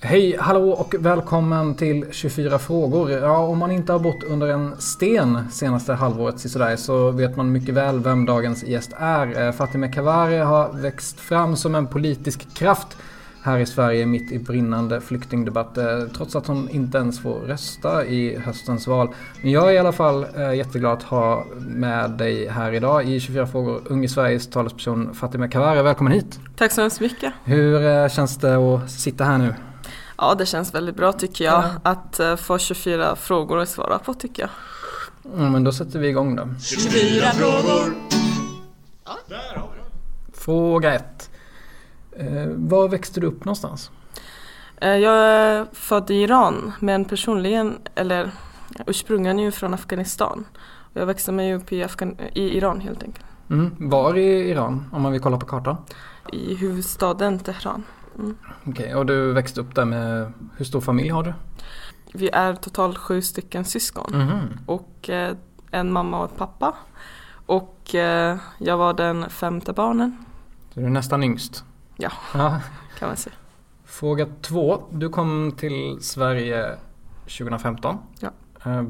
Hej, hallå och välkommen till 24 frågor. Ja, om man inte har bott under en sten senaste halvåret sådär, så vet man mycket väl vem dagens gäst är. Eh, Fatemeh Kavari har växt fram som en politisk kraft här i Sverige mitt i brinnande flyktingdebatt. eh, Trots att hon inte ens får rösta i höstens val. Men jag är i alla fall eh, jätteglad att ha med dig här idag i 24 frågor. Unge Sveriges talesperson Fatemeh Kavari, välkommen hit! Tack så hemskt mycket. Hur känns det att sitta här nu? Ja, det känns väldigt bra tycker jag Ja. att eh, få 24 frågor att svara på tycker jag. Mm, men då sätter vi igång då. 24 frågor. Fråga 1. Eh, var växte du upp någonstans? Eh, Jag är född i Iran men personligen, eller ursprungligen jag från Afghanistan. Och Jag växte mig upp i, Afgan- i Iran helt enkelt. Mm. Var i Iran, om man vill kolla på kartan? I huvudstaden Teheran. Okej, och du växte upp där med, hur stor familj har du? Vi är totalt sju stycken syskon. Mhm. Och eh, en mamma och en pappa. Och eh, jag var den femte barnen Så du är nästan yngst? Ja. ja. kan man säga. Fråga 2. Du kom till Sverige 2015. Ja. Eh,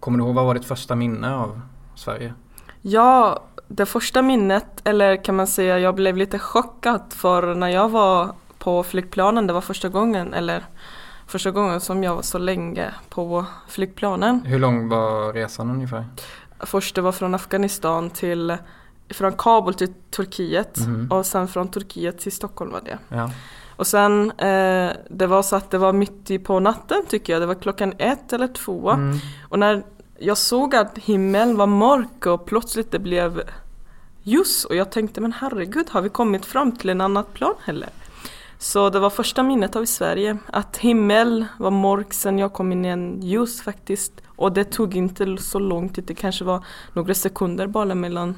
Kommer du ihåg vad var ditt första minne av Sverige? Ja, det första minnet, eller kan man säga jag blev lite chockad för när jag var på flygplanen, det var första gången, eller första gången som jag var så länge på flygplanen. Hur lång var resan ungefär? Först det var från Afghanistan till, från Kabul till Turkiet Mhm. och sen från Turkiet till Stockholm var det. Ja. Och sen, eh, det var så att det var mitt i på natten tycker jag, det var klockan ett eller två. Mm. Och när jag såg att himlen var mörk och plötsligt det blev ljus och jag tänkte men herregud har vi kommit fram till en annat plan heller? Så det var första minnet av i Sverige att himmel var mörk sen jag kom in i en ljus faktiskt. Och det tog inte så lång tid, det kanske var några sekunder bara mellan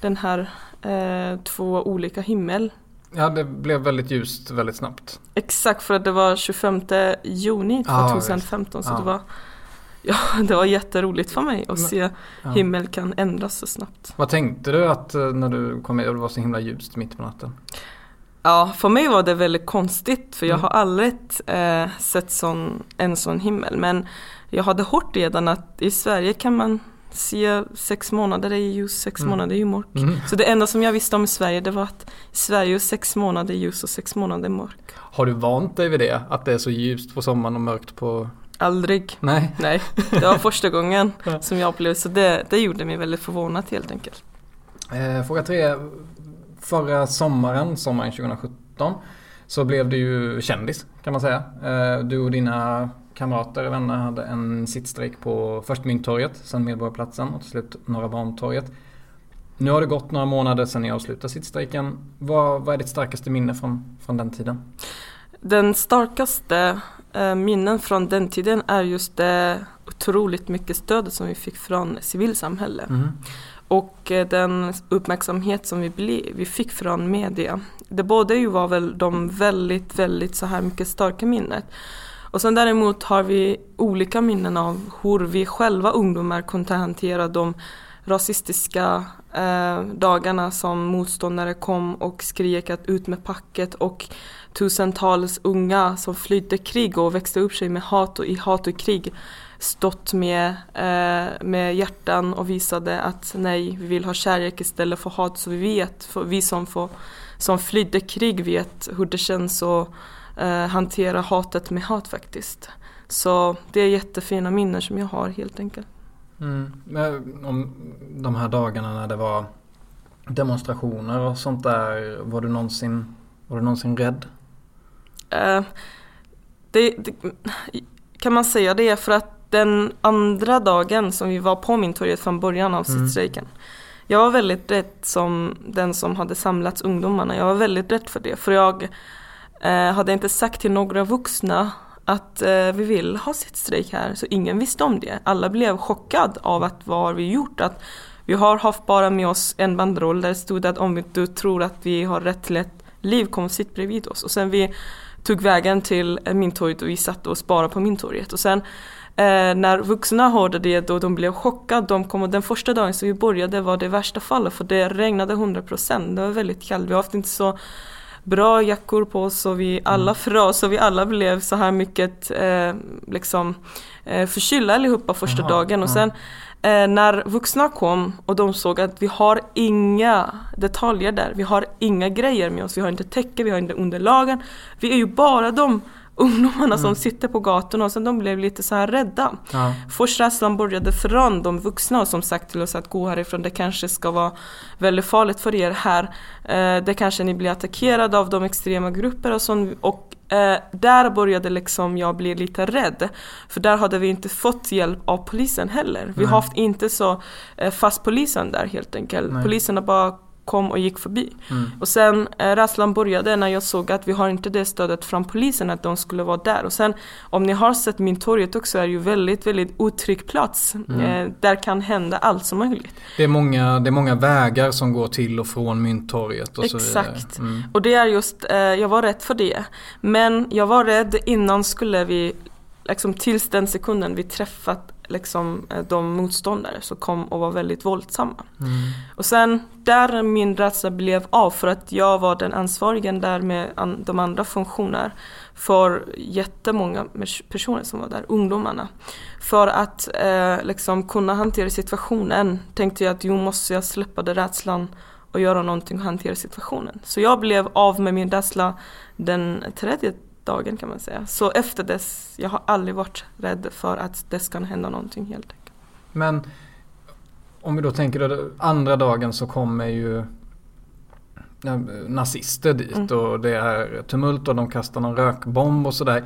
den här eh, två olika himmel. ja, det blev väldigt ljust väldigt snabbt. Exakt för att det var 25 juni Ja, 2015 så Ja. det var Ja, det var jätteroligt för mig att se Ja. himmel kan ändras så snabbt. Vad tänkte du att eh, när du kom med och det var så himla ljust mitt på natten? Ja, för mig var det väldigt konstigt för jag Mm. har aldrig eh, sett sån, en sån himmel. Men jag hade hört redan att i Sverige kan man se sex månader är ljus, sex Mm. månader är mörk. Mm. Så det enda som jag visste om i Sverige det var att i Sverige är sex månader ljus och sex månader mörk. Har du vant dig vid det? Att det är så ljust på sommaren och mörkt på... Aldrig. Nej. Nej, det var första gången som jag upplevde så det, det gjorde mig väldigt förvånad helt enkelt. Eh, fråga tre. Förra sommaren, sommaren 2017, så blev du ju kändis kan man säga. Eh, du och dina kamrater och vänner hade en sittstrejk på först Mynttorget, sen Medborgarplatsen och till slut Norra Bantorget. Nu har det gått några månader sedan ni avslutade sittstrejken. Vad, vad är ditt starkaste minne från, från den tiden? Den starkaste eh, minnen från den tiden är just det otroligt mycket stöd som vi fick från civilsamhället. Mm. Och eh, den uppmärksamhet som vi, ble, vi fick från media. Det båda ju var väl de väldigt, väldigt så här mycket starka minnet. Och sen däremot har vi olika minnen av hur vi själva ungdomar kunde hantera de rasistiska eh, dagarna som motståndare kom och skrek att ut med packet och tusentals unga som flydde krig och växte upp sig med hat och i hat och krig stått med, eh, med hjärtan och visade att nej, vi vill ha kärlek istället för hat. Så vi vet, för vi som, får, som flydde krig vet hur det känns att eh, hantera hatet med hat faktiskt. Så det är jättefina minnen som jag har helt enkelt. Mm. Men om de här dagarna när det var demonstrationer och sånt där. Var du någonsin, var du någonsin rädd? Eh, det, det, kan man säga det för att den andra dagen som vi var på Mynttorget från början av Mm. sittstrejken. Jag var väldigt rädd som den som hade samlat ungdomarna. Jag var väldigt rädd för det. För jag eh, hade inte sagt till några vuxna att eh, vi vill ha sittstrejk här. Så ingen visste om det. Alla blev chockade av att vad har vi gjort? Att vi har haft bara med oss en banderoll där det stod att om du tror att vi har rätt till ett liv, kom och sitt bredvid oss. Och sen vi tog vägen till Mynttorget och vi satt och sparade på Mynttorget. Och sen eh, när vuxna hörde det då de blev chockade, de kom och den första dagen som vi började var det värsta fallet för det regnade 100%, det var väldigt kallt, vi har haft inte så bra jackor på oss och vi alla mm. frös och vi alla blev så här mycket eh, liksom eh, förkylda allihopa första Aha, dagen. Och sen eh, när vuxna kom och de såg att vi har inga detaljer där, vi har inga grejer med oss, vi har inte täcke, vi har inte underlagen, vi är ju bara de ungdomarna mm. som sitter på gatorna och sen de blev lite så här rädda. Ja. Först rädslan började från de vuxna som sagt till oss att gå härifrån, det kanske ska vara väldigt farligt för er här. Eh, det kanske ni blir attackerade av de extrema grupper och sånt. Och eh, där började liksom jag bli lite rädd. För där hade vi inte fått hjälp av polisen heller. Vi har haft inte så eh, fast polisen där helt enkelt. Nej. Polisen har bara kom och gick förbi. Mm. Och sen eh, rädslan började när jag såg att vi har inte det stödet från polisen att de skulle vara där. Och sen om ni har sett Mynttorget också är ju väldigt, väldigt otrygg plats. Mm. Eh, där kan hända allt som möjligt. Det är, många, det är många vägar som går till och från Mynttorget och Exakt. Så mm. Och det är just, eh, jag var rädd för det. Men jag var rädd innan skulle vi, liksom tills den sekunden vi träffat liksom, eh, de motståndare som kom och var väldigt våldsamma. Mm. Och sen där min rädsla blev av för att jag var den ansvariga där med an, de andra funktioner för jättemånga personer som var där, ungdomarna. För att eh, liksom kunna hantera situationen tänkte jag att jo måste jag släppa den rädslan och göra någonting och hantera situationen. Så jag blev av med min rädsla den tredje dagen kan man säga. Så efter dess, jag har aldrig varit rädd för att det ska hända någonting helt enkelt. Men om vi då tänker att andra dagen så kommer ju nazister dit mm. och det är tumult och de kastar någon rökbomb och sådär.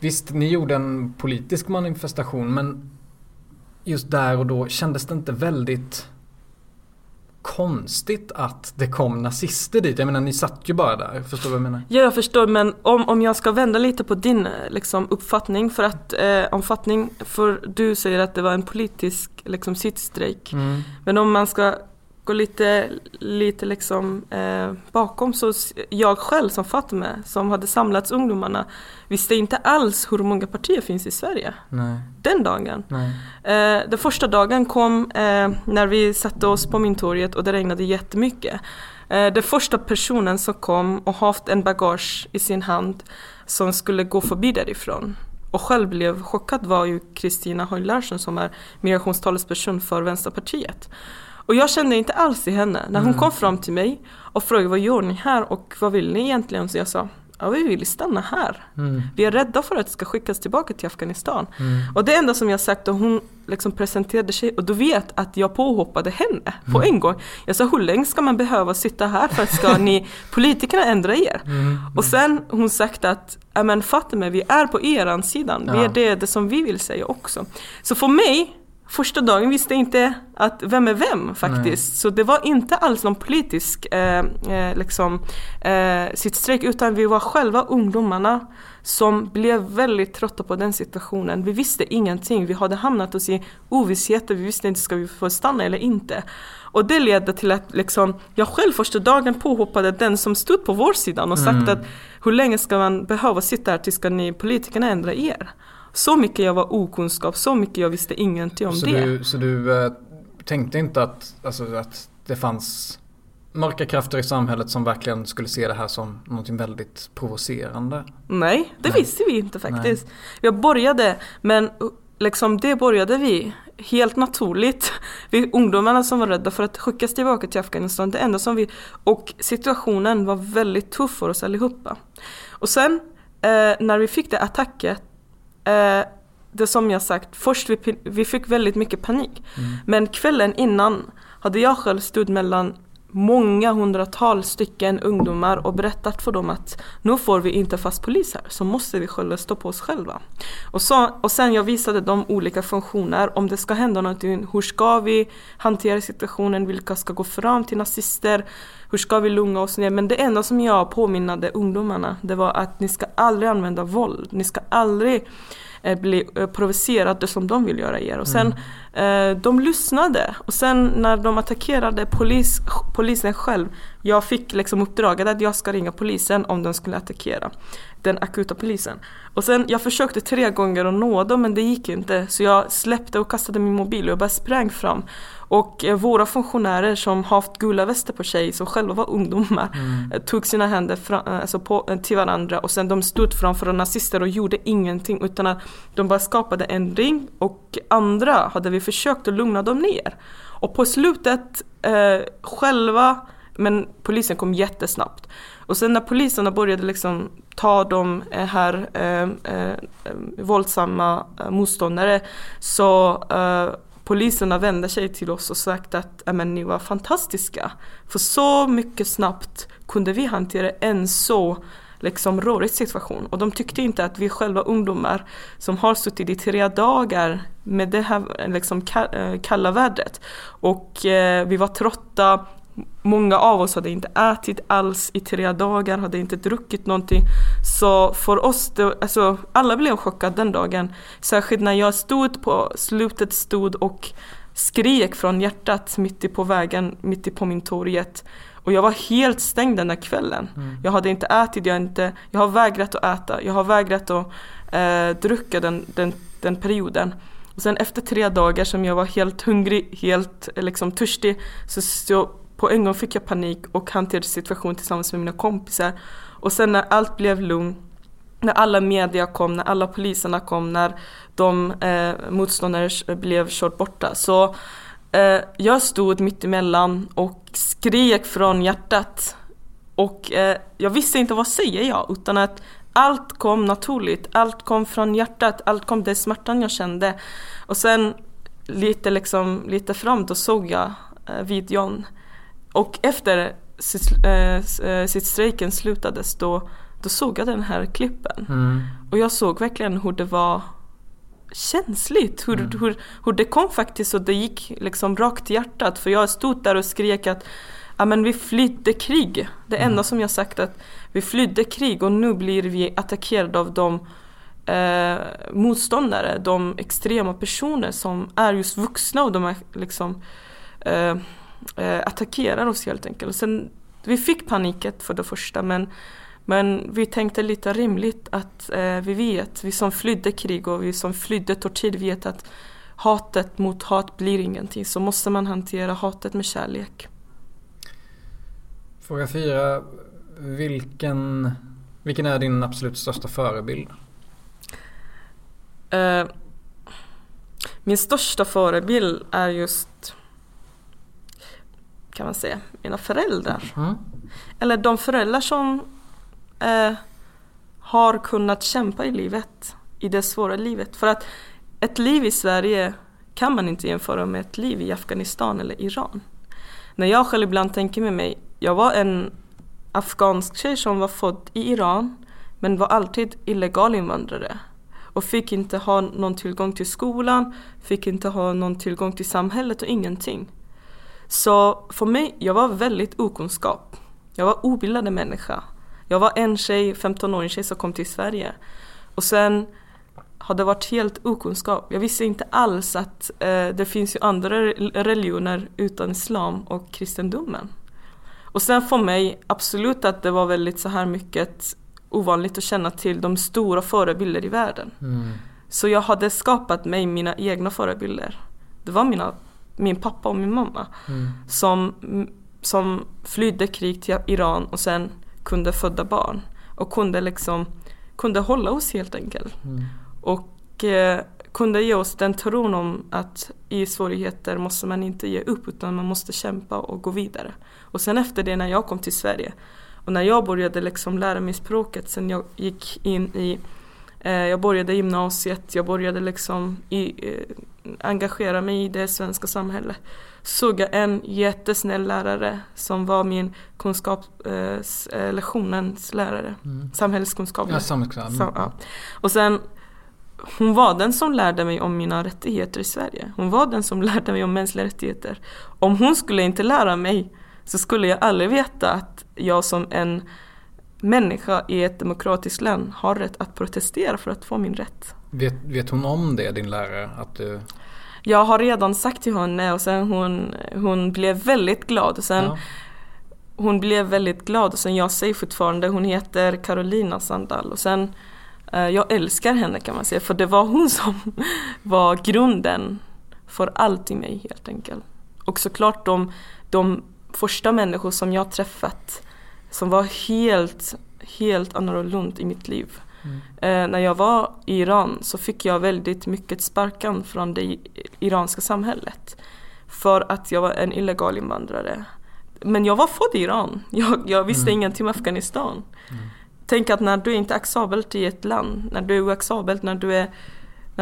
Visst, ni gjorde en politisk manifestation men just där och då kändes det inte väldigt konstigt att det kom nazister dit. Jag menar ni satt ju bara där, förstår du vad jag menar? Ja jag förstår men om, om jag ska vända lite på din liksom, uppfattning för att eh, omfattning, för du säger att det var en politisk liksom, sittstrejk. Mm. Men om man ska gå lite, lite liksom eh, bakom så jag själv som Fatme som hade samlats ungdomarna visste inte alls hur många partier finns i Sverige. Nej. Den dagen. Eh, den första dagen kom eh, när vi satte oss på Mynttorget och det regnade jättemycket. Eh, den första personen som kom och haft en bagage i sin hand som skulle gå förbi därifrån och själv blev chockad var ju Kristina Höj Larsson som är migrationstalesperson för Vänsterpartiet. Och jag kände inte alls i henne. När hon mm. kom fram till mig och frågade vad gör ni här och vad vill ni egentligen? Så jag sa Ja, vi vill stanna här. Mm. Vi är rädda för att det ska skickas tillbaka till Afghanistan. Mm. Och det enda som jag sagt och hon liksom presenterade sig och du vet att jag påhoppade henne mm. på en gång. Jag sa hur länge ska man behöva sitta här för att ska ni politikerna ändra er? Mm. Och sen hon sagt att men Fatima vi är på er sidan. Ja. Vi är det, det som vi vill säga också. Så för mig Första dagen visste jag inte att vem är vem faktiskt. Nej. Så det var inte alls någon politisk eh, eh, liksom, eh, sittstrejk utan vi var själva ungdomarna som blev väldigt trötta på den situationen. Vi visste ingenting, vi hade hamnat oss i ovisshet, vi visste inte ska vi få stanna eller inte. Och det ledde till att liksom, jag själv första dagen påhoppade den som stod på vår sida och sagt mm. att hur länge ska man behöva sitta här tills ska ni politikerna ändra er? Så mycket jag var okunskap, så mycket jag visste ingenting om så det. Du, så du äh, tänkte inte att, alltså, att det fanns mörka krafter i samhället som verkligen skulle se det här som någonting väldigt provocerande? Nej, det Nej. visste vi inte faktiskt. Nej. Jag började, men liksom det började vi helt naturligt. Vi ungdomarna som var rädda för att skickas tillbaka till Afghanistan, det enda som vi... Och situationen var väldigt tuff för oss allihopa. Och sen eh, när vi fick det attacket eh, det som jag sagt, först vi, vi fick väldigt mycket panik. Mm. Men kvällen innan hade jag själv stått mellan många hundratals stycken ungdomar och berättat för dem att nu får vi inte fast polis här, så måste vi själva stå på oss själva. Och, så, och sen jag visade dem olika funktioner, om det ska hända någonting, hur ska vi hantera situationen, vilka ska gå fram till nazister, hur ska vi lugna oss ner? Men det enda som jag påminnade ungdomarna, det var att ni ska aldrig använda våld, ni ska aldrig eh, bli eh, provocerade som de vill göra er. Och sen mm Eh, de lyssnade och sen när de attackerade polis, polisen själv, jag fick liksom uppdraget att jag ska ringa polisen om de skulle attackera den akuta polisen. Och sen jag försökte tre gånger att nå dem men det gick inte så jag släppte och kastade min mobil och jag bara sprang fram. Och eh, våra funktionärer som haft gula väster på sig, som själva var ungdomar, mm. Eh, tog sina händer fram, eh, alltså på, till varandra och sen de stod framför nazister och gjorde ingenting utan att de bara skapade en ring och andra hade vi försökt att lugna dem ner. Och på slutet eh, själva, men polisen kom jättesnabbt. Och sen när poliserna började liksom ta de här eh, eh, våldsamma motståndare så eh, poliserna vände sig till oss och sagt att men, ni var fantastiska. För så mycket snabbt kunde vi hantera en så liksom rörig situation. Och de tyckte inte att vi själva ungdomar som har suttit i tre dagar med det här liksom eh, kalla vädret och eh, vi var trötta, Många av oss hade inte ätit alls i tre dagar, hade inte druckit någonting. Så för oss, det, alltså, alla blev chockade den dagen. Särskilt när jag stod på slutet stod och skrek från hjärtat mitt på vägen, mitt på min torget. Och jag var helt stängd den där kvällen. Mm. Jag hade inte ätit, jag, inte, jag har vägrat att äta, jag har vägrat att eh, dricka den, den, den perioden. Och sen efter tre dagar som jag var helt hungrig, helt liksom törstig, så, så på en gång fick jag panik och hanterade situationen tillsammans med mina kompisar. Och sen när allt blev lugnt, när alla media kom, när alla poliserna kom, när de eh, motståndare blev kört borta. Så eh, jag stod mitt emellan och skrek från hjärtat. Och eh, jag visste inte vad säger jag utan att allt kom naturligt, allt kom från hjärtat, allt kom den smärtan jag kände. Och sen lite liksom, lite fram då såg jag eh, videon och efter äh, sitt strejken slutades då, då såg jag den här klippen. Mm. Och jag såg verkligen hur det var känsligt. Hur, mm. hur, hur det kom faktiskt och det gick liksom rakt i hjärtat. För jag stod där och skrek att ja, men vi flydde krig. Det mm. enda som jag sagt att vi flydde krig och nu blir vi attackerade av de eh, motståndare, de extrema personer som är just vuxna och de är liksom eh, eh, attackerar oss helt enkelt. Sen, vi fick paniket för det första men, men vi tänkte lite rimligt att eh, vi vet, vi som flydde krig och vi som flydde tortyr vet att hatet mot hat blir ingenting. Så måste man hantera hatet med kärlek. Fråga fyra. Vilken, vilken är din absolut största förebild? Uh, min största förebild är just kan man säga, mina föräldrar. Mm. Eller de föräldrar som eh, har kunnat kämpa i livet, i det svåra livet. För att ett liv i Sverige kan man inte jämföra med ett liv i Afghanistan eller Iran. När jag själv ibland tänker med mig, jag var en afghansk tjej som var född i Iran men var alltid illegal invandrare och fick inte ha någon tillgång till skolan, fick inte ha någon tillgång till samhället och ingenting. Så för mig, jag var väldigt okunskap. Jag var obildad människa. Jag var en tjej, 15-årig tjej som kom till Sverige. Och sen har det varit helt okunskap. Jag visste inte alls att eh, det finns ju andra religioner utan islam och kristendomen. Och sen för mig, absolut att det var väldigt så här mycket ovanligt att känna till de stora förebilder i världen. Mm. Så jag hade skapat mig mina egna förebilder. Det var mina min pappa och min mamma. Mm. Som, som flydde krig till Iran och sen kunde föda barn. Och kunde liksom kunde hålla oss helt enkelt. Mm. Och eh, kunde ge oss den tron om att i svårigheter måste man inte ge upp utan man måste kämpa och gå vidare. Och sen efter det när jag kom till Sverige och när jag började liksom lära mig språket sen jag gick in i eh, jag började gymnasiet, jag började liksom i, eh, engagera mig i det svenska samhället såg jag en jättesnäll lärare som var min kunskapslektionens eh, lärare. Mm. Samhällskunskap. Ja, samhällskunskap. Så, ja. Och sen hon var den som lärde mig om mina rättigheter i Sverige. Hon var den som lärde mig om mänskliga rättigheter. Om hon skulle inte lära mig så skulle jag aldrig veta att jag som en människa i ett demokratiskt land har rätt att protestera för att få min rätt. Vet, vet hon om det, din lärare? Att du... Jag har redan sagt till henne och sen hon, hon blev väldigt glad. Och sen, ja. Hon blev väldigt glad och sen jag säger fortfarande, hon heter Carolina Sandal. Och sen, eh, jag älskar henne kan man säga för det var hon som var grunden för allt i mig helt enkelt. Och såklart de, de första människor som jag träffat som var helt, helt annorlunda i mitt liv. Mm. Eh, när jag var i Iran så fick jag väldigt mycket sparkan från det iranska samhället. För att jag var en illegal invandrare. Men jag var född i Iran. Jag, jag visste mm. ingenting om Afghanistan. Mm. Tänk att när du inte är acceptabelt i ett land, när du är oacceptabelt, när du är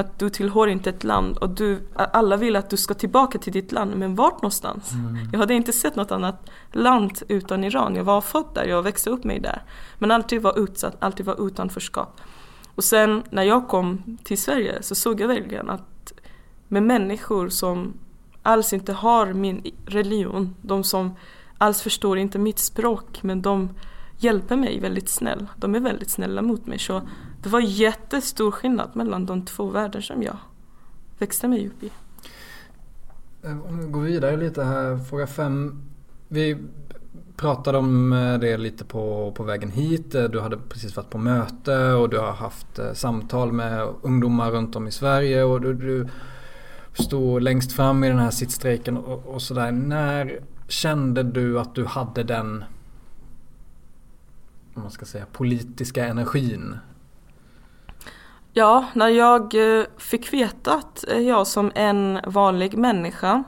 att du tillhör inte ett land och du, alla vill att du ska tillbaka till ditt land, men vart någonstans? Mm. Jag hade inte sett något annat land utan Iran. Jag var född där, jag växte upp mig där. Men alltid var utsatt, alltid var utanförskap. Och sen när jag kom till Sverige så såg jag verkligen att med människor som alls inte har min religion, de som alls förstår inte mitt språk, men de hjälper mig väldigt snäll. De är väldigt snälla mot mig. Så det var jättestor skillnad mellan de två världar som jag växte mig upp i. Eh, om vi går vidare lite här, fråga fem. Vi pratade om eh, det lite på, på vägen hit. Eh, du hade precis varit på möte och du har haft samtal med ungdomar runt om i Sverige och du, du stod längst fram i den här sittstrejken och, och sådär. När kände du att du hade den om man ska säga, politiska energin Ja, när jag eh, fick veta att jag som en vanlig människa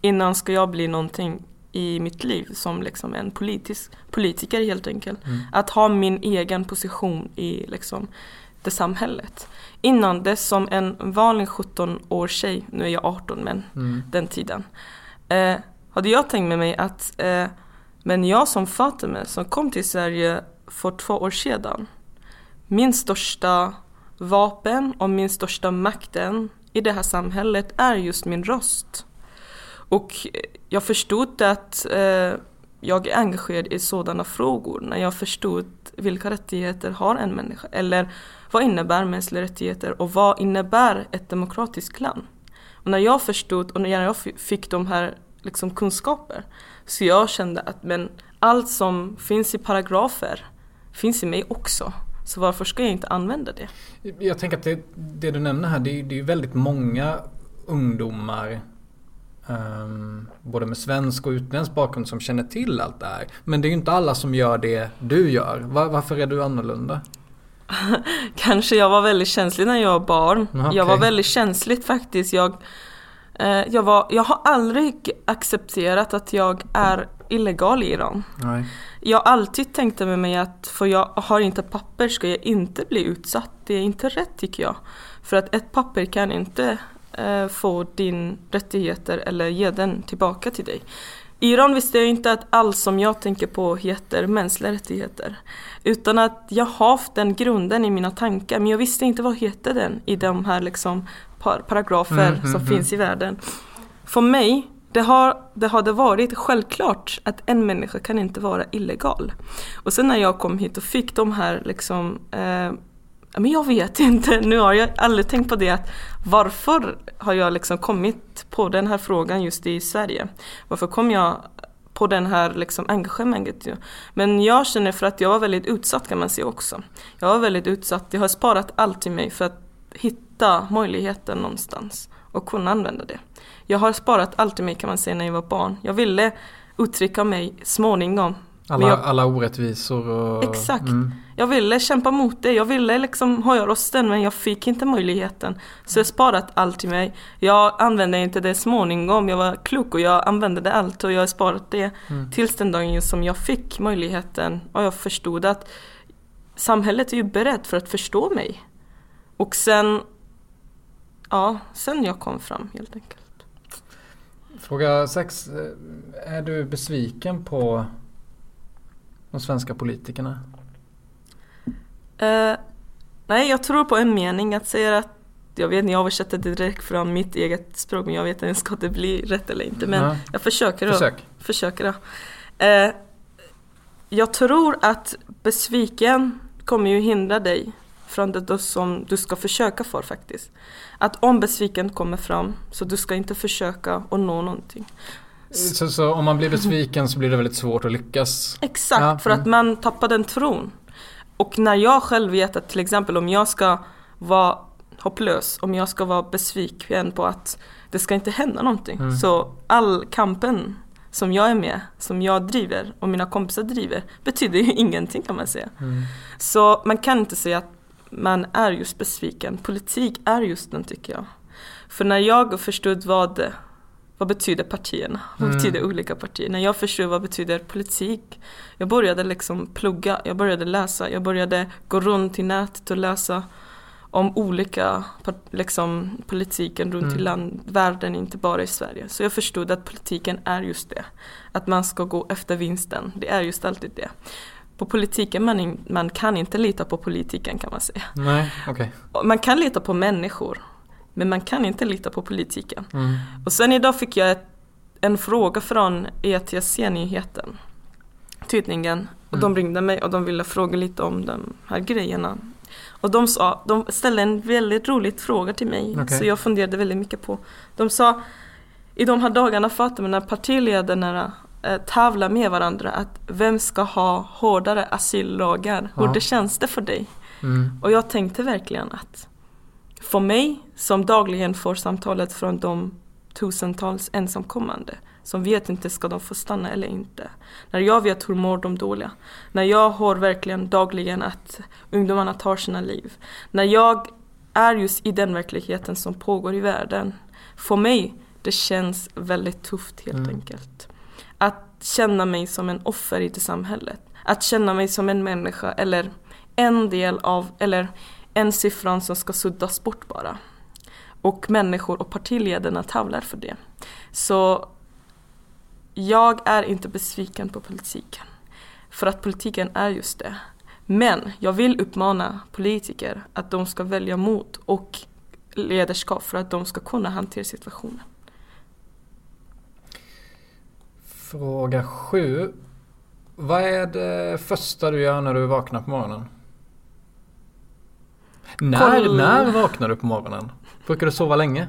innan ska jag bli någonting i mitt liv som liksom en politisk, politiker helt enkelt. Mm. Att ha min egen position i liksom det samhället. Innan dess som en vanlig 17 år tjej, nu är jag 18 men mm. den tiden. Eh, hade jag tänkt med mig att eh, men jag som Fatima som kom till Sverige för två år sedan. Min största vapen och min största makten i det här samhället är just min röst. Och eh, jag förstod att eh, jag är engagerad i sådana frågor när jag förstod vilka rättigheter har en människa eller vad innebär mänskliga rättigheter och vad innebär ett demokratiskt land? Och när jag förstod och när jag fick de här liksom, kunskaper så jag kände att men allt som finns i paragrafer finns i mig också. Så varför ska jag inte använda det? Jag tänker att det, det du nämner här, det är, det är väldigt många ungdomar um, både med svensk och utländsk bakgrund som känner till allt det här. Men det är ju inte alla som gör det du gör. Var, varför är du annorlunda? Kanske jag var väldigt känslig när jag var barn. Okay. Jag var väldigt känslig faktiskt. Jag, eh, jag, var, jag har aldrig accepterat att jag är illegal i Iran. Nej. Jag alltid tänkt med mig att för jag har inte papper ska jag inte bli utsatt. Det är inte rätt tycker jag. För att ett papper kan inte eh, få din rättigheter eller ge den tillbaka till dig. I Iran visste jag inte att allt som jag tänker på heter mänskliga rättigheter. Utan att jag har haft den grunden i mina tankar men jag visste inte vad heter den i de här liksom paragrafer mm, mm, som mm, finns i världen. För mig det, har, det hade varit självklart att en människa kan inte vara illegal. Och sen när jag kom hit och fick de här liksom eh, men jag vet inte, nu har jag aldrig tänkt på det att varför har jag liksom kommit på den här frågan just i Sverige? Varför kom jag på den här liksom engagemanget? Men jag känner för att jag var väldigt utsatt kan man säga också. Jag var väldigt utsatt, jag har sparat allt i mig för att hitta möjligheten någonstans och kunna använda det. Jag har sparat allt i mig kan man säga när jag var barn. Jag ville uttrycka mig småningom. Alla, jag, alla orättvisor och... Exakt. Mm. Jag ville kämpa mot det. Jag ville liksom höja rösten men jag fick inte möjligheten. Så jag sparat allt i mig. Jag använde inte det småningom. Jag var klok och jag använde det allt och jag har sparat det mm. tills den dagen som jag fick möjligheten och jag förstod att samhället är ju berett för att förstå mig. Och sen ja, sen jag kom fram helt enkelt. Fråga 6. Är du besviken på de svenska politikerna? Eh, nej, jag tror på en mening att säga att jag vet inte, jag översätter direkt från mitt eget språk men jag vet inte ska det bli rätt eller inte. Men Ja. jag försöker. då. Försök. försöker då. Eh, jag tror att besviken kommer ju hindra dig från det som du ska försöka för faktiskt. Att om besviken kommer fram så du ska inte försöka att nå någonting. Så, så om man blir besviken så blir det väldigt svårt att lyckas? Exakt, Ja, för att mm. man tappar den tron. Och när jag själv vet att till exempel om jag ska vara hopplös, om jag ska vara besviken på att det ska inte hända någonting. Mm. Så all kampen som jag är med, som jag driver och mina kompisar driver betyder ju ingenting kan man säga. Mm. Så man kan inte säga att man är just besviken. Politik är just den tycker jag. För när jag förstod vad, vad betyder partierna, vad Mm. betyder olika partier. När jag förstod vad betyder politik. Jag började liksom plugga, jag började läsa, jag började gå runt i nätet och läsa om olika liksom, politiken runt i Mm. land, världen, inte bara i Sverige. Så jag förstod att politiken är just det. Att man ska gå efter vinsten, det är just alltid det. På politiken, man, in, man kan inte lita på politiken kan man säga. Nej. Och Man kan lita på människor, men man kan inte lita på politiken. Mm. Och sen idag fick jag ett, en fråga från ETC-nyheten, tidningen. Och de Mm. ringde mig och de ville fråga lite om de här grejerna. Och de, sa, de ställde en väldigt rolig fråga till mig, Okej. så jag funderade väldigt mycket på. De sa, i de här dagarna Fatima, när partiledarna eh, tävlar med varandra, att vem ska ha hårdare asyllagar? Hur Ja. det känns det för dig? Mm. Och jag tänkte verkligen att för mig som dagligen får samtalet från de tusentals ensamkommande som vet inte ska de få stanna eller inte. När jag vet hur mår de dåliga. När jag hör verkligen dagligen att ungdomarna tar sina liv. När jag är just i den verkligheten som pågår i världen. För mig det känns väldigt tufft helt Mm. enkelt. Känna mig som en offer i det samhället. Att känna mig som en människa eller en del av, eller en siffran som ska suddas bort bara. Och människor och partiledarna tävlar för det. Så jag är inte besviken på politiken. För att politiken är just det. Men jag vill uppmana politiker att de ska välja mod och ledarskap för att de ska kunna hantera situationen. Fråga 7. Vad är det första du gör när du vaknar på morgonen? När, Koll. när vaknar du på morgonen? Brukar du sova länge?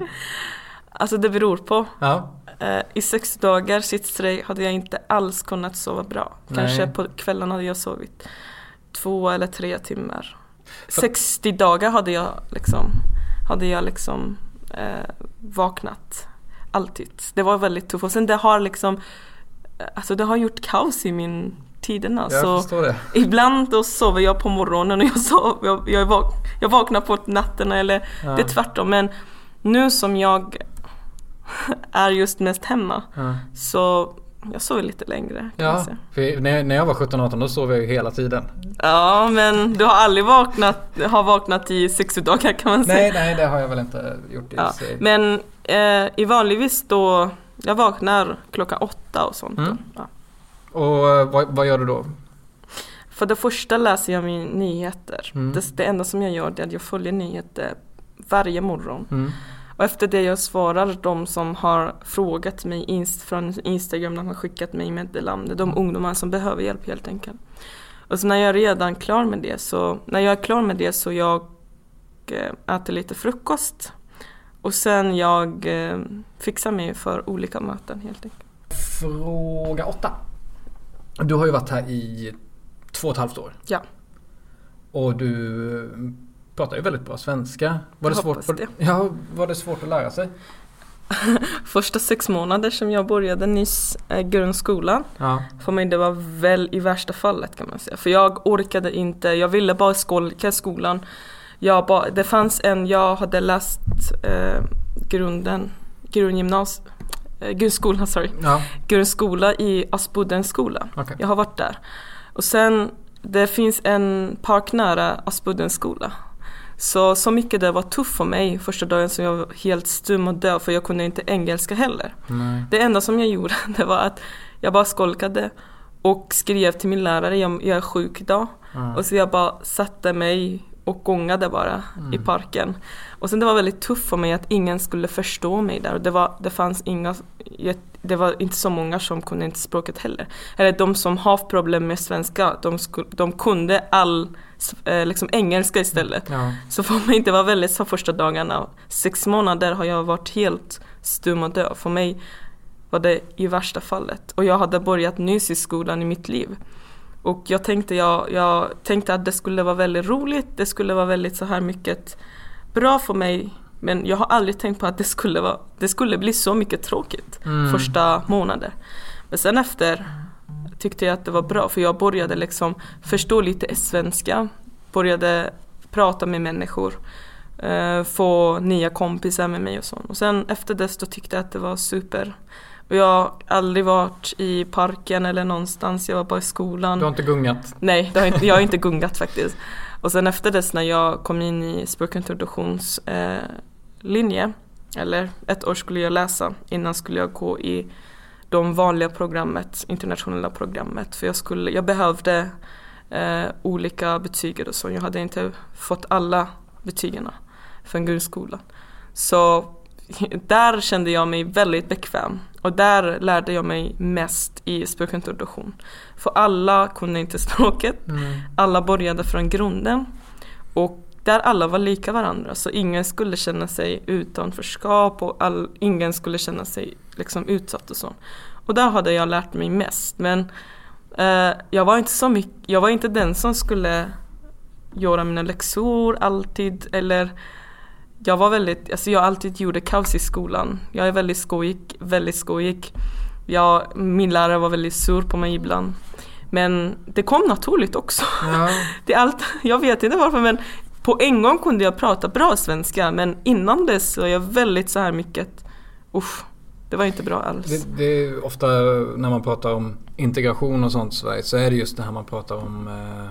Alltså det beror på. Ja. Eh, I sex dagar sittstrejk hade jag inte alls kunnat sova bra. Kanske Nej. på kvällen hade jag sovit två eller tre timmar. För- 60 dagar hade jag liksom, hade jag liksom eh, vaknat. Alltid. Det var väldigt tufft. Och sen det har liksom, alltså det har gjort kaos i min tiderna. Jag så ibland då sover jag på morgonen och jag, sov, jag, jag, vak, jag vaknar på nätterna eller Ja. det är tvärtom. Men nu som jag är just mest hemma Ja. så jag sover lite längre Ja, när, när jag var 17-18 då sov jag ju hela tiden. Ja men du har aldrig vaknat, har vaknat i 60 dagar kan man säga. Nej, nej det har jag väl inte gjort i ja. Men eh, i vanligtvis då, jag vaknar klockan åtta och sånt. Mm. Ja. Och eh, vad, vad gör du då? För det första läser jag min nyheter. Mm. Det, det enda som jag gör är att jag följer nyheter varje morgon. Mm. Och efter det jag svarar de som har frågat mig inst från Instagram, de har skickat mig meddelande, de ungdomar som behöver hjälp helt enkelt. Och så när jag är redan klar med det så, när jag är klar med det så jag eh, äter lite frukost och sen jag eh, fixar mig för olika möten helt enkelt. Fråga 8. Du har ju varit här i två och ett halvt år. Ja. Och du pratar ju väldigt bra svenska. Var det, svårt, var, det. ja, var det svårt att lära sig? Första sex månader som jag började nyss eh, grundskolan Ja. För mig det var väl i värsta fallet kan man säga. För jag orkade inte, jag ville bara skolka skolan. Jag bara, det fanns en, jag hade läst eh, grunden, grundgymnas, eh, grundskolan, sorry. Ja, Grundskola i Aspudden skola. okej. Jag har varit där. Och sen, det finns en park nära Aspudden skola. Så, så mycket det var tufft för mig första dagen som jag var helt stum och döv för jag kunde inte engelska heller. Nej. Det enda som jag gjorde det var att jag bara skolkade och skrev till min lärare, jag, jag är sjuk idag. Ja. Och så jag bara satte mig och gångade bara i parken. Och sen det var väldigt tufft för mig att ingen skulle förstå mig där. Och det, var, det fanns inga, det var inte så många som kunde inte språket heller. Eller de som har problem med svenska, de, sku, de kunde all eh, liksom engelska istället. Ja. Så för mig det var väldigt så första dagarna. Sex månader har jag varit helt stum och döv. För mig var det i värsta fallet. Och jag hade börjat nyss i skolan i mitt liv. Och jag tänkte, jag, jag tänkte att det skulle vara väldigt roligt, det skulle vara väldigt så här mycket bra för mig. Men jag har aldrig tänkt på att det skulle, vara, det skulle bli så mycket tråkigt Mm. första månader. Men sen efter tyckte jag att det var bra för jag började liksom förstå lite svenska. Började prata med människor. eh, få nya kompisar med mig och så. Och sen efter dess då tyckte jag att det var super. Och jag har aldrig varit i parken eller någonstans, jag var bara i skolan. Du har inte gungat? Nej, har inte, jag har inte gungat faktiskt. Och sen efter dess när jag kom in i språkintroduktionslinje, eh, eller ett år skulle jag läsa, innan skulle jag gå i de vanliga programmet, internationella programmet. För jag, skulle, jag behövde eh, olika betyg och så, jag hade inte fått alla betygen från grundskolan. Så där kände jag mig väldigt bekväm och där lärde jag mig mest i språkintroduktion. För alla kunde inte språket, Mm. alla började från grunden och där alla var lika varandra så ingen skulle känna sig utanförskap och all, ingen skulle känna sig liksom utsatt och så. Och där hade jag lärt mig mest men eh, jag var inte så mycket, jag var inte den som skulle göra mina läxor alltid eller jag var väldigt, alltså jag alltid gjorde kaos i skolan. Jag är väldigt skojig, väldigt skojig. Jag, min lärare var väldigt sur på mig ibland. Men det kom naturligt också. Ja. Det allt, jag vet inte varför men på en gång kunde jag prata bra svenska men innan dess är jag väldigt så här mycket, usch, det var inte bra alls. Det, det är ofta när man pratar om integration och sånt i Sverige så är det just det här man pratar om eh,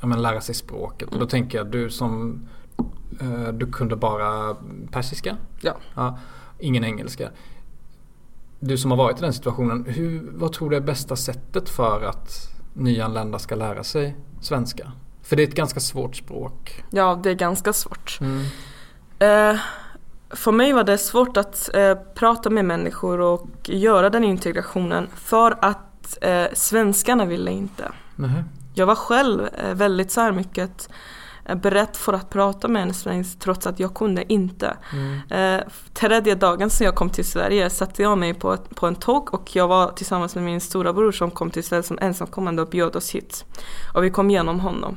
ja, men lära sig språket. Och då tänker jag du som du kunde bara persiska? Ja. ja. Ingen engelska. Du som har varit i den situationen, hur, vad tror du är bästa sättet för att nyanlända ska lära sig svenska? För det är ett ganska svårt språk. Ja, det är ganska svårt. Mm. Eh, för mig var det svårt att eh, prata med människor och göra den integrationen för att eh, svenskarna ville inte. Nähä. Jag var själv eh, väldigt så här mycket eh, beredd för att prata med en svensk trots att jag kunde inte. Mm. Eh, tredje dagen som jag kom till Sverige satte jag mig på, ett, på en tåg och jag var tillsammans med min stora bror som kom till Sverige som ensamkommande och bjöd oss hit. Och vi kom igenom honom.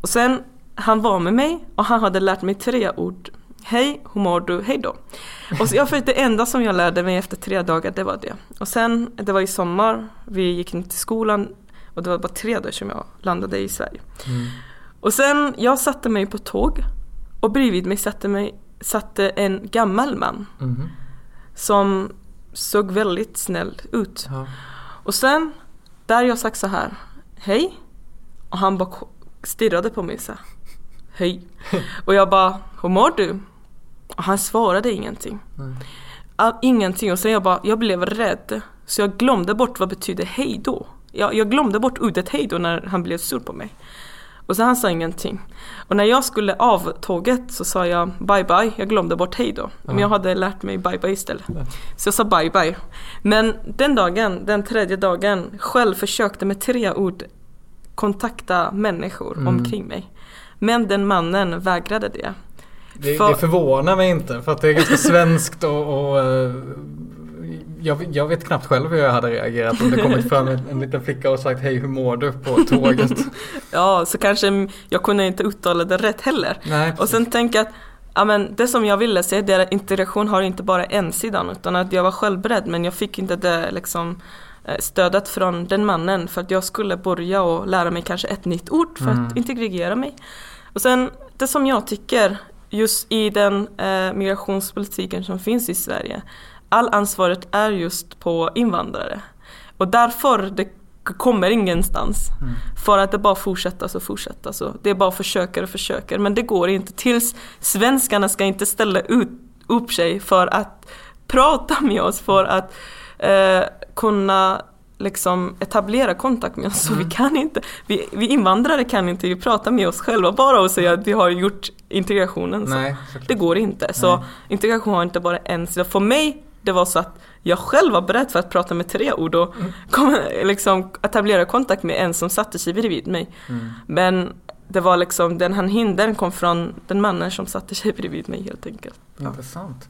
Och sen, han var med mig och han hade lärt mig tre ord. Hej, hur mår du? Hej då. Och så jag för det enda som jag lärde mig efter tre dagar, det var det. Och sen, det var i sommar, vi gick inte till skolan och det var bara tre dagar som jag landade i Sverige. Mm. Och sen, jag satte mig på tåg och bredvid mig satte, mig, satte en gammal man Mhm. som såg väldigt snäll ut. Ja. Och sen, där jag sagt så här, hej. Och han bara stirrade på mig så här, hej. Och jag bara, hur mår du? Och han svarade ingenting. Nej. All, ingenting. Och sen jag bara, jag blev rädd. Så jag glömde bort vad betyder hej då. Jag, jag glömde bort ordet hej då när han blev sur på mig. Och så han sa ingenting. Och när jag skulle av tåget så sa jag bye bye, jag glömde bort hej då. Men Ja. jag hade lärt mig bye bye istället. Så jag sa bye bye. Men den dagen, den tredje dagen, själv försökte med tre ord kontakta människor Mm. omkring mig. Men den mannen vägrade det. Det, För- det förvånar mig inte för att det är ganska svenskt och, och eh, jag, jag vet knappt själv hur jag hade reagerat om det kommit fram en, en liten flicka och sagt hej hur mår du på tåget. Ja, så kanske jag kunde inte uttala det rätt heller. Nej, Och sen tänker jag att ja, men det som jag ville säga det är att integration har inte bara en sidan utan att jag var självberedd men jag fick inte det liksom eh, stödet från den mannen för att jag skulle börja och lära mig kanske ett nytt ord för Mm. att integrera mig. Och sen det som jag tycker just i den eh, migrationspolitiken som finns i Sverige all ansvaret är just på invandrare. Och därför det kommer ingenstans. Mm. För att det bara fortsätter och fortsätter. Så det är bara försöker och försöker. Men det går inte. Tills svenskarna ska inte ställa ut, upp sig för att prata med oss. För att eh, kunna liksom etablera kontakt med oss. Så mm. vi kan inte, vi, vi, invandrare kan inte prata med oss själva bara och säga att vi har gjort integrationen. Nej, det går inte. Så Nej. integration har inte bara en sida. För mig det var så att jag själv var beredd för att prata med tre ord och mm. kom, liksom, etablera kontakt med en som satte sig bredvid mig. Mm. Men det var liksom, den han hindern kom från den mannen som satte sig bredvid mig helt enkelt. Intressant.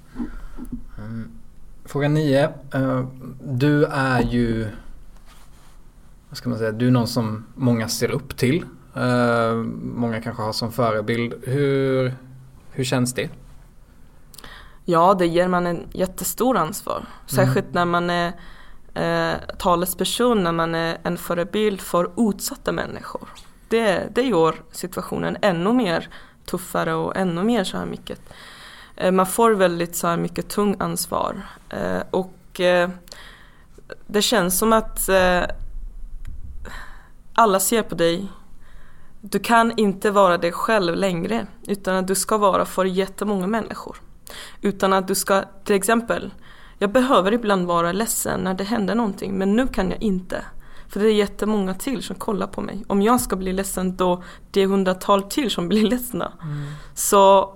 Mm. Fråga nio. Uh, du är ju, vad ska man säga, du är någon som många ser upp till. Uh, många kanske har som förebild. Hur, hur känns det? Ja, det ger man en jättestor ansvar. Särskilt mm. när man är eh, talesperson, när man är en förebild för utsatta människor. Det, det gör situationen ännu mer tuffare och ännu mer så här mycket. Eh, man får väldigt så här mycket tung ansvar. Eh, och eh, det känns som att eh, alla ser på dig. Du kan inte vara dig själv längre utan att du ska vara för jättemånga människor. Utan att du ska, till exempel, jag behöver ibland vara ledsen när det händer någonting men nu kan jag inte. För det är jättemånga till som kollar på mig. Om jag ska bli ledsen då det är hundratal till som blir ledsna. Mm. Så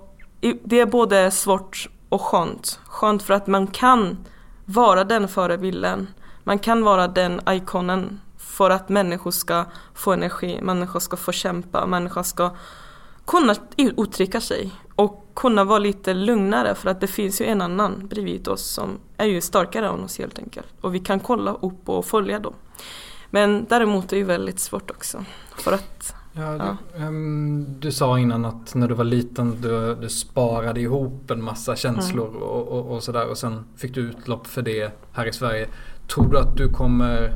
det är både svårt och skönt. Skönt för att man kan vara den förebilden. Man kan vara den ikonen för att människor ska få energi, människor ska få kämpa, människor ska kunna uttrycka sig och kunna vara lite lugnare för att det finns ju en annan bredvid oss som är ju starkare än oss helt enkelt. Och vi kan kolla upp och följa dem. Men däremot är det ju väldigt svårt också. För att, ja, du, ja. um, du sa innan att när du var liten du, du sparade ihop en massa känslor mm. och, och, och, sådär och sen fick du utlopp för det här i Sverige. Tror du att du kommer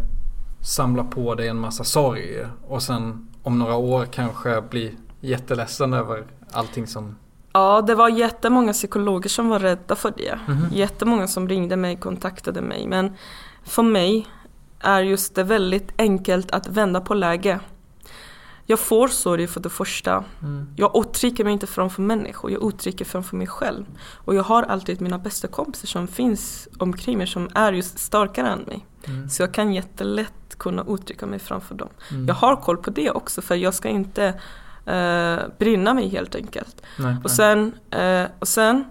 samla på dig en massa sorg och sen om några år kanske bli jätteledsen över allting som Ja, det var jättemånga psykologer som var rädda för det. Mm -hmm. Jättemånga som ringde mig, kontaktade mig. Men för mig är just det väldigt enkelt att vända på läge. Jag får sorg för det första. Mm. Jag uttrycker mig inte framför människor, jag uttrycker framför mig själv. Och jag har alltid mina bästa kompisar som finns omkring mig som är just starkare än mig. Mm. Så jag kan jättelätt kunna uttrycka mig framför dem. Mm. Jag har koll på det också för jag ska inte eh, brinna mig helt enkelt. Nej, och, sen, eh, och sen,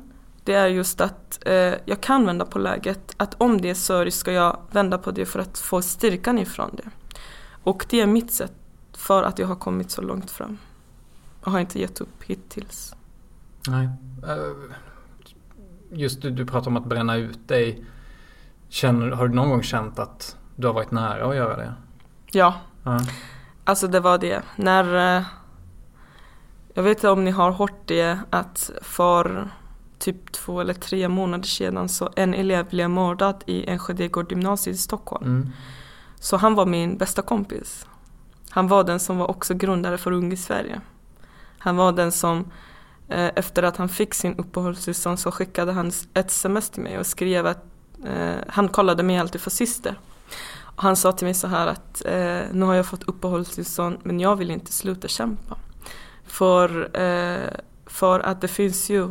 det är just att eh, jag kan vända på läget. Att om det är sorg ska jag vända på det för att få styrkan ifrån det. Och det är mitt sätt för att jag har kommit så långt fram. Jag har inte gett upp hittills. Nej. Eh, just du, du pratar om att bränna ut dig. Känner, har du någon gång känt att du har varit nära att göra det? Ja. ja. Alltså det var det. När eh, jag vet inte om ni har hört det att för typ två eller tre månader sedan så en elev blev mördad i Enskede gymnasiet i Stockholm. Mm. Så han var min bästa kompis. Han var den som var också grundare för Ung i Sverige. Han var den som eh, efter att han fick sin uppehållstillstånd så skickade han ett sms till mig och skrev att eh, han kollade mig alltid för syster. Och han sa till mig så här att eh, nu har jag fått uppehållstillstånd men jag vill inte sluta kämpa. För, eh, för att det finns ju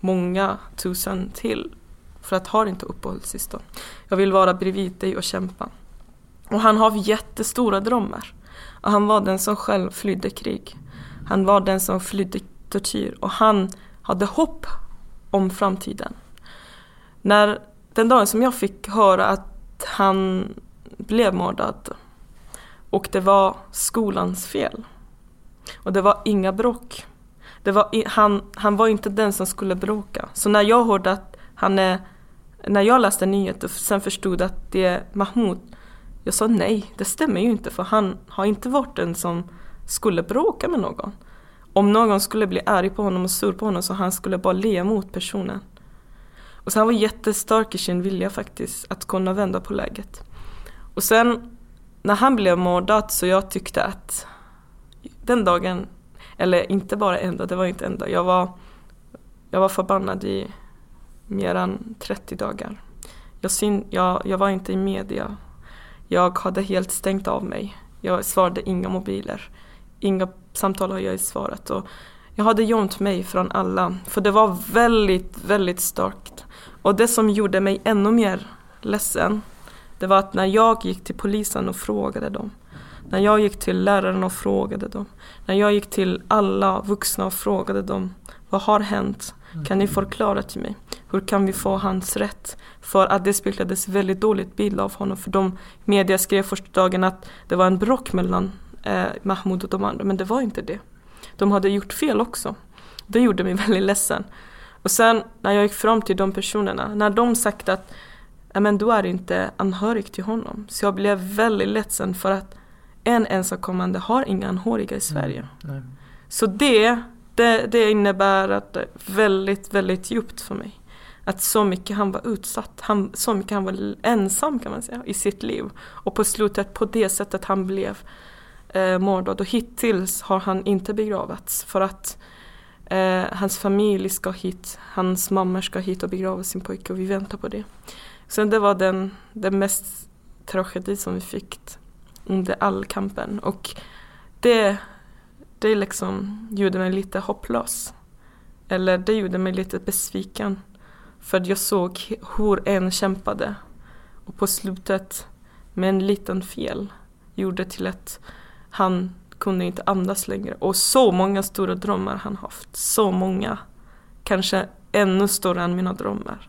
många tusen till för att har inte uppehållstillstånd. Jag vill vara bredvid dig och kämpa. Och han har jättestora drömmar. Och han var den som själv flydde krig. Han var den som flydde tortyr och han hade hopp om framtiden. När den dagen som jag fick höra att han blev mördad och det var skolans fel och det var inga bråk. Det var, han, han var inte den som skulle bråka. Så när jag hörde att han är, när jag läste nyheten och sen förstod att det är Mahmoud, jag sa nej, det stämmer ju inte för han har inte varit den som skulle bråka med någon. Om någon skulle bli arg på honom och sur på honom så han skulle bara le mot personen. Och så han var jättestark i sin vilja faktiskt att kunna vända på läget. Och sen när han blev mördad så jag tyckte att den dagen, eller inte bara en dag, det var inte en dag. Jag var, jag var förbannad i mer än 30 dagar. Jag, syn, jag, jag var inte i media. Jag hade helt stängt av mig. Jag svarade inga mobiler. Inga samtal har jag svarat. Och jag hade gömt mig från alla. För det var väldigt, väldigt starkt. Och det som gjorde mig ännu mer ledsen, det var att när jag gick till polisen och frågade dem. När jag gick till läraren och frågade dem. När jag gick till alla vuxna och frågade dem. Vad har hänt? Kan ni förklara till mig? Hur kan vi få hans rätt? För att det speglades väldigt dåligt bild av honom. För de media skrev första dagen att det var en bråk mellan eh, Mahmoud och de andra. Men det var inte det. De hade gjort fel också. Det gjorde mig väldigt ledsen. Och sen när jag gick fram till de personerna, när de sagt att men du är inte anhörig till honom. Så jag blev väldigt ledsen för att en ensamkommande har inga anhöriga i Sverige. Mm. Så det, det, det innebär att det är väldigt, väldigt djupt för mig. Att så mycket han var utsatt, han, så mycket han var ensam kan man säga i sitt liv. Och på slutet på det sättet han blev eh, mördad och hittills har han inte begravats för att eh, hans familj ska hit, hans mamma ska hit och begrava sin pojke och vi väntar på det. Så det var den, den mest tragedi som vi fick under all kampen och det, det liksom gjorde mig lite hopplös. Eller det gjorde mig lite besviken. För jag såg hur en kämpade och på slutet med en liten fel gjorde till att han kunde inte andas längre. Och så många stora drömmar han haft. Så många. Kanske ännu större än mina drömmar.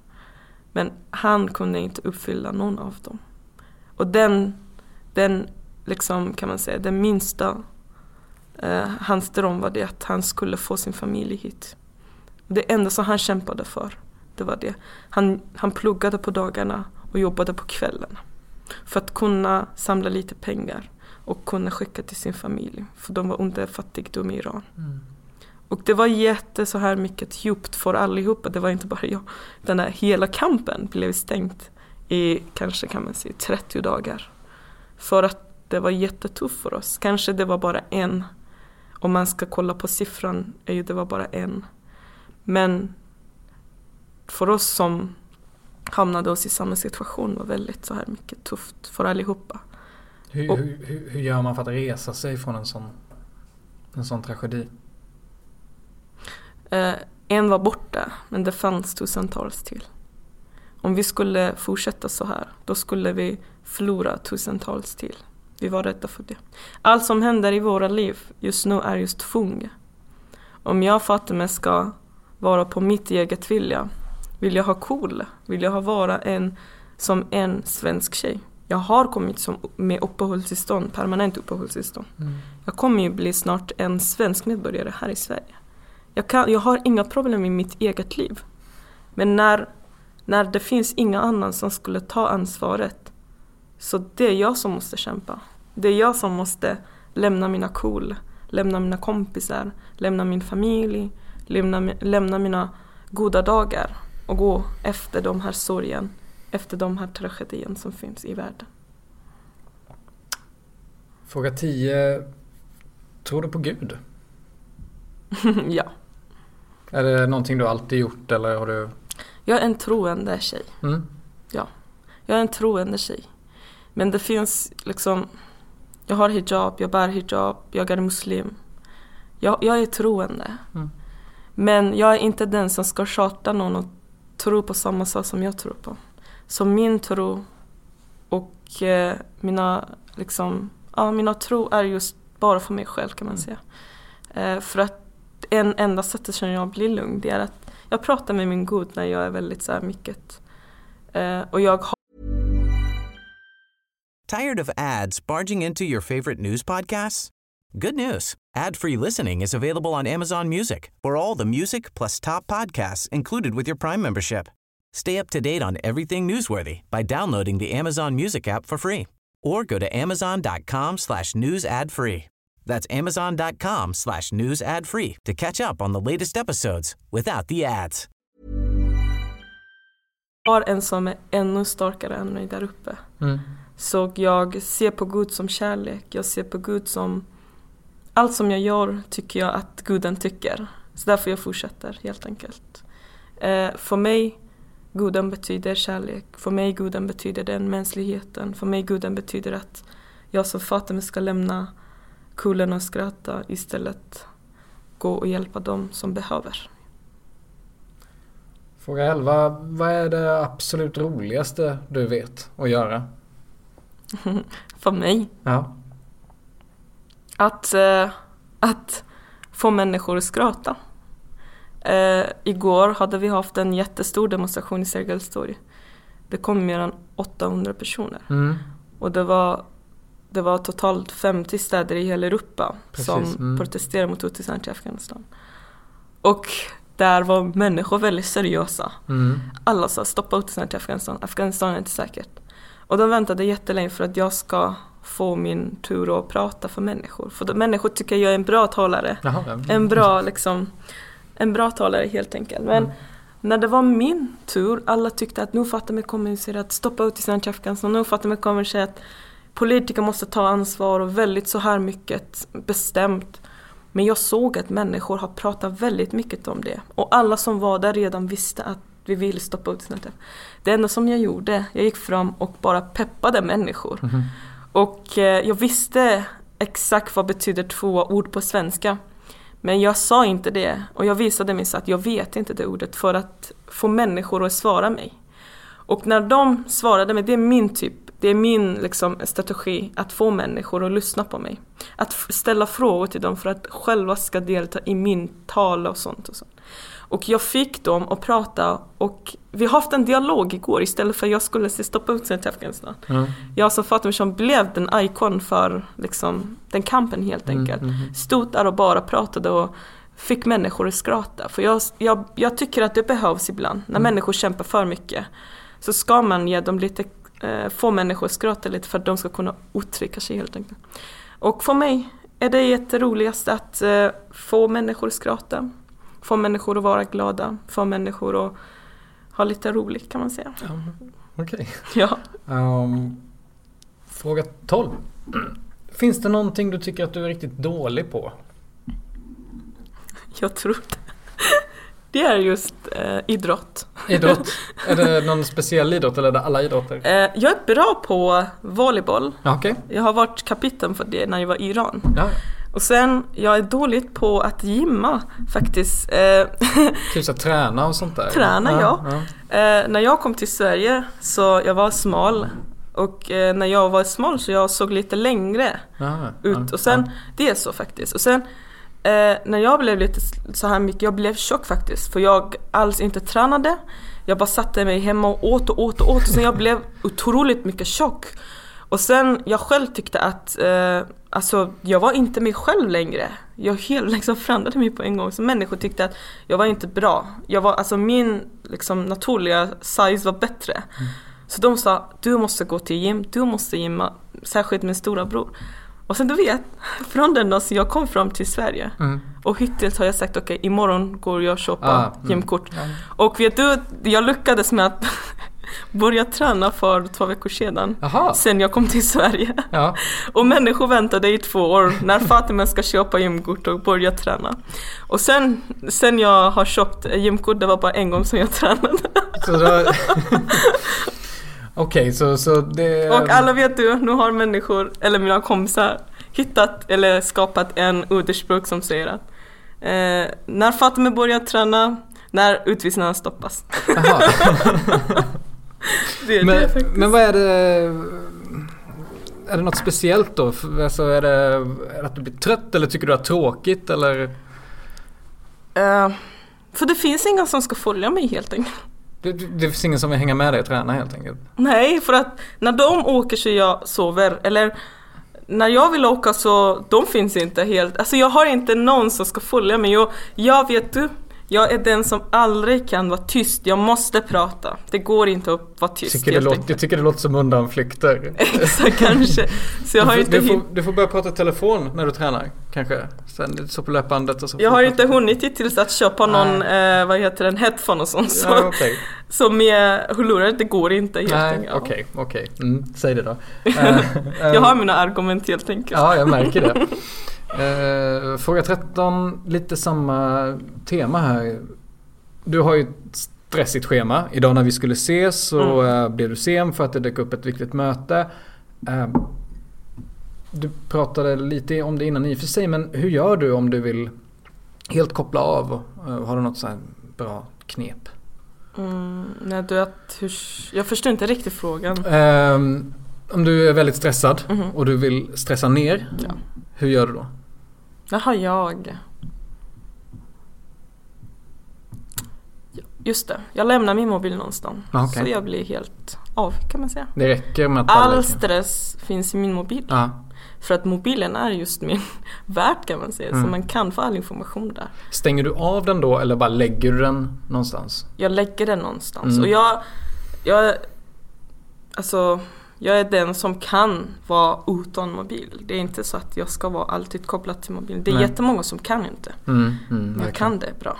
Men han kunde inte uppfylla någon av dem. Och den, den liksom kan man säga, den minsta eh, hans dröm var det att han skulle få sin familj hit. Det enda som han kämpade för, det var det. Han, han pluggade på dagarna och jobbade på kvällen. För att kunna samla lite pengar och kunna skicka till sin familj. För de var under fattigdom i Iran. Mm. Och det var jätte så här mycket djupt för allihopa. Det var inte bara jag. Den här hela kampen blev stängt i kanske kan man säga 30 dagar. För att det var jättetufft för oss. Kanske det var bara en. Om man ska kolla på siffran är ju det var bara en. Men för oss som hamnade oss i samma situation var väldigt så här mycket tufft för allihopa. Hur, och, hur, hur, gör man för att resa sig från en sån, en sån tragedi? Eh, en var borta, men det fanns tusentals till. Om vi skulle fortsätta så här, då skulle vi förlora tusentals till. Vi var rädda för det. Allt som händer i våra liv just nu är just tvång. Om jag Fatima ska vara på mitt eget vilja, vill jag ha cool, vill jag ha vara en som en svensk tjej. Jag har kommit som, med uppehållstillstånd, permanent uppehållstillstånd. Mm. Jag kommer ju bli snart en svensk medborgare här i Sverige. Jag, kan, jag har inga problem i mitt eget liv. Men när, när det finns inga annan som skulle ta ansvaret så det är jag som måste kämpa. Det är jag som måste lämna mina cool, lämna mina kompisar, lämna min familj, lämna, lämna mina goda dagar och gå efter de här sorgen, efter de här tragedierna som finns i världen. Fråga 10. Tror du på Gud? ja. Är det någonting du alltid gjort eller har du? Jag är en troende tjej. Mm. Ja. Jag är en troende tjej. Men det finns liksom, jag har hijab, jag bär hijab, jag är muslim. Jag, jag är troende. Mm. Men jag är inte den som ska tjata någon och tro på samma sak som jag tror på. Så min tro och eh, mina, liksom, ja, mina tro är just bara för mig själv kan man mm. säga. Eh, för att en enda sättet som jag blir lugn det är att jag pratar med min Gud när jag är väldigt så här mycket. Eh, och jag har Tired of ads barging into your favorite news podcasts? Good news. Ad-free listening is available on Amazon Music for all the music plus top podcasts included with your Prime membership. Stay up to date on everything newsworthy by downloading the Amazon Music app for free or go to amazon.com slash news ad free. That's amazon.com slash news ad free to catch up on the latest episodes without the ads. Jag har en som är ännu starkare än mig där uppe. Mm. Så jag ser på Gud som kärlek, jag ser på Gud som allt som jag gör tycker jag att guden tycker. Så därför jag fortsätter helt enkelt. Eh, för mig, Guden betyder kärlek. För mig Guden betyder den mänskligheten. För mig Guden betyder att jag som Fatima ska lämna kullen och skratta istället gå och hjälpa dem som behöver. Fråga 11. Vad är det absolut roligaste du vet att göra? För mig? Ja. Att, eh, att få människor att skratta. Eh, igår hade vi haft en jättestor demonstration i Sergels torg. Det kom mer än 800 personer. Mm. Och det var, det var totalt 50 städer i hela Europa Precis, som mm. protesterade mot Houthis i Afghanistan. Och där var människor väldigt seriösa. Mm. Alla sa stoppa Houthis i Afghanistan, Afghanistan är inte säkert. Och de väntade jättelänge för att jag ska få min tur att prata för människor. För människor tycker jag är en bra talare. Jaha, ja. En bra liksom, en bra talare helt enkelt. Men Mm. när det var min tur, alla tyckte att nu kommer och säger att stoppa ut i Afghanistan, nu Fatima kommer och säger att politiker måste ta ansvar och väldigt så här mycket bestämt. Men jag såg att människor har pratat väldigt mycket om det. Och alla som var där redan visste att vi vill stoppa ut i Det enda som jag gjorde, jag gick fram och bara peppade människor. Mhm. Och eh, jag visste exakt vad betyder två ord på svenska. Men jag sa inte det och jag visade mig så att jag vet inte det ordet för att få människor att svara mig. Och när de svarade mig, det är min typ, det är min liksom, strategi att få människor att lyssna på mig. Att ställa frågor till dem för att själva ska delta i min tal och sånt. Och sånt. Och jag fick dem att prata och vi har haft en dialog igår istället för att jag skulle se sig till Afghanistan. Mm. Jag som Fatima blev den ikon för liksom, den kampen helt Mm, enkelt. mm. Stod där och bara pratade och fick människor att skratta. För jag, jag, jag tycker att det behövs ibland. När Mm. människor kämpar för mycket så ska man ge dem lite, eh, få människor att skratta lite för att de ska kunna uttrycka sig helt enkelt. Och för mig är det jätteroligast att eh, få människor att skratta. Få människor att vara glada. Få människor att ha lite roligt kan man säga. Ja, Okej. Ja. Ehm, fråga 12. Finns det någonting du tycker att du är riktigt dålig på? Jag tror det. Det är just eh, idrott. Idrott? är det någon speciell idrott eller är det alla idrotter? Eh, jag är bra på volleyboll. Okej. Jag har varit kapten för det när jag var i Iran. Ja. Och sen, jag är dåligt på att gymma faktiskt. Eh, Typ så träna och sånt där? Träna, ja. ja. eh, när jag kom till Sverige så jag var smal. Och eh, när jag var smal så jag såg lite längre Ja, ut. ja, Och sen, det är så faktiskt. Och sen eh, när jag blev lite så här mycket, jag blev tjock faktiskt. För jag alls inte tränade. Jag bara satte mig hemma och åt och åt och åt. Och sen jag blev otroligt mycket tjock. Och sen jag själv tyckte att eh, alltså, jag var inte mig själv längre. Jag helt liksom förändrade mig på en gång. Så människor tyckte att jag var inte bra. Jag var, alltså min liksom, naturliga size var bättre. Så de sa, du måste gå till gym, du måste gymma. Särskilt min stora bror. Och sen du vet, från den dagen jag kom fram till Sverige Mm. och hittills har jag sagt okej imorgon går jag och köpa Ah, mm. gymkort. Ja. Och vet du, jag lyckades med att börja träna för två veckor sedan. Jaha. Sen jag kom till Sverige. Ja. Och människor väntade i två år när Fatima ska köpa gymkort och börja träna. Och sen, sen jag har köpt gymkort, det var bara en gång som jag tränade. Då... Okej, så, så det... Och alla vet du, nu har människor, eller mina kompisar, hittat eller skapat en ordspråk som säger att eh, när Fatima börjar träna, när utvisningarna stoppas. Det är det men, faktiskt. men vad är det... Är det något speciellt då? Alltså är det, är det att du blir trött eller tycker du att det är tråkigt eller? Eh, för det finns inga som ska följa mig helt enkelt. Det, det finns ingen som vill hänga med dig och träna helt enkelt? Nej, för att när de åker så jag sover. Eller när jag vill åka så de finns inte helt. Alltså jag har inte någon som ska följa mig. Och jag vet du, jag är den som aldrig kan vara tyst. Jag måste prata. Det går inte att vara tyst Tycker helt låter, jag tycker det låter som undanflykter. Exakt kanske. Så jag har du, inte får, du, får, du får börja prata telefon när du tränar kanske. Sen så på löpbandet och så. jag har inte hunnit hittills att köpa någon, eh, vad heter den, headphone och sånt. Så, Ja, okej. så med hörlurar, det går inte helt Nej, enkelt. okej, okej. Mm, säg det då. Eh, eh, Jag har mina argument helt enkelt. Ja, jag märker det. Eh, fråga 13, lite samma tema här. Du har ju stressigt schema. Idag när vi skulle ses så Mm. eh, blev du sen för att det dök upp ett viktigt möte. Eh, du pratade lite om det innan i och för sig men hur gör du om du vill helt koppla av? Eh, Har du något så bra knep? Mm, nej, du att, hur, jag förstår inte riktigt frågan. Ehm, om du är väldigt stressad Mhm. och du vill stressa ner. Ja. Hur gör du då? Jaha, jag. Just det, jag lämnar min mobil någonstans. Ah, okej. Så jag blir helt av kan man säga. Det räcker med att All stress finns i min mobil. Ja. För att mobilen är just min värld kan man säga. Mm. Så man kan få all information där. Stänger du av den då eller bara lägger du den någonstans? Jag lägger den någonstans. Mm. Och jag, jag, alltså, jag är den som kan vara utan mobil. Det är inte så att jag ska vara alltid kopplad till mobilen. Det är Nej. jättemånga som kan inte. Mm, mm, jag kan det bra.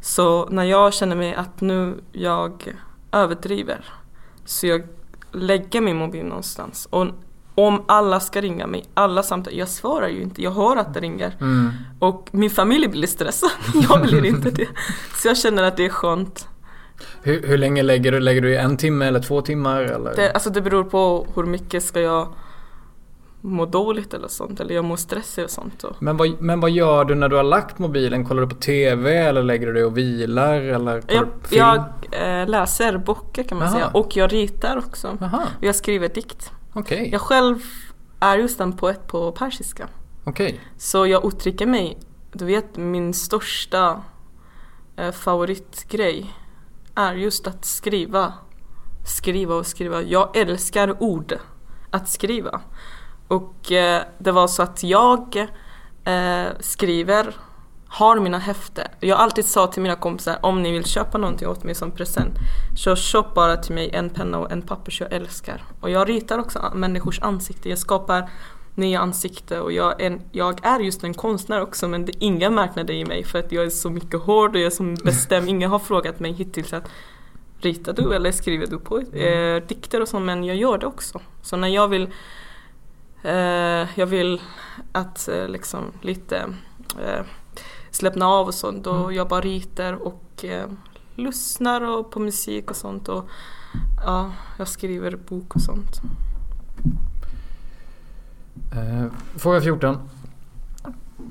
Så när jag känner mig att nu jag överdriver så jag lägger min mobil någonstans. Och om alla ska ringa mig, alla samtal, jag svarar ju inte, jag hör att det ringer. Mm. Och min familj blir stressad, jag blir inte det. Så jag känner att det är skönt. Hur, hur länge lägger du? Lägger du i en timme eller två timmar? Eller? Det, alltså det beror på hur mycket ska jag må dåligt eller sånt, eller jag mår stressig och sånt. Och Men, vad, men vad gör du när du har lagt mobilen? Kollar du på TV eller lägger du dig och vilar? Eller jag jag eh, läser böcker kan man Jaha. säga, och jag ritar också. Jaha, Och jag skriver dikt. okej. Jag själv är just en poet på persiska. Okej. Så jag uttrycker mig, du vet min största eh, favoritgrej är just att skriva. Skriva och skriva. Jag älskar ord. Att skriva. Och eh, det var så att jag eh, skriver, har mina häften. Jag alltid sa till mina kompisar om ni vill köpa någonting åt mig som present så köp bara till mig en penna och en papper så jag älskar. Och jag ritar också människors ansikte. Jag skapar nya ansikten och jag är, en, jag är just en konstnär också men det, ingen märknar det i mig för att jag är så mycket hård och jag är så bestämd. Ingen har frågat mig hittills att ritar du eller skriver du på eh, dikter och så men jag gör det också. Så när jag vill eh, jag vill att eh, liksom lite eh, släppna av och sånt då Mm. jag bara ritar och eh, lyssnar och på musik och sånt och ja, jag skriver bok och sånt. Eh, fråga 14.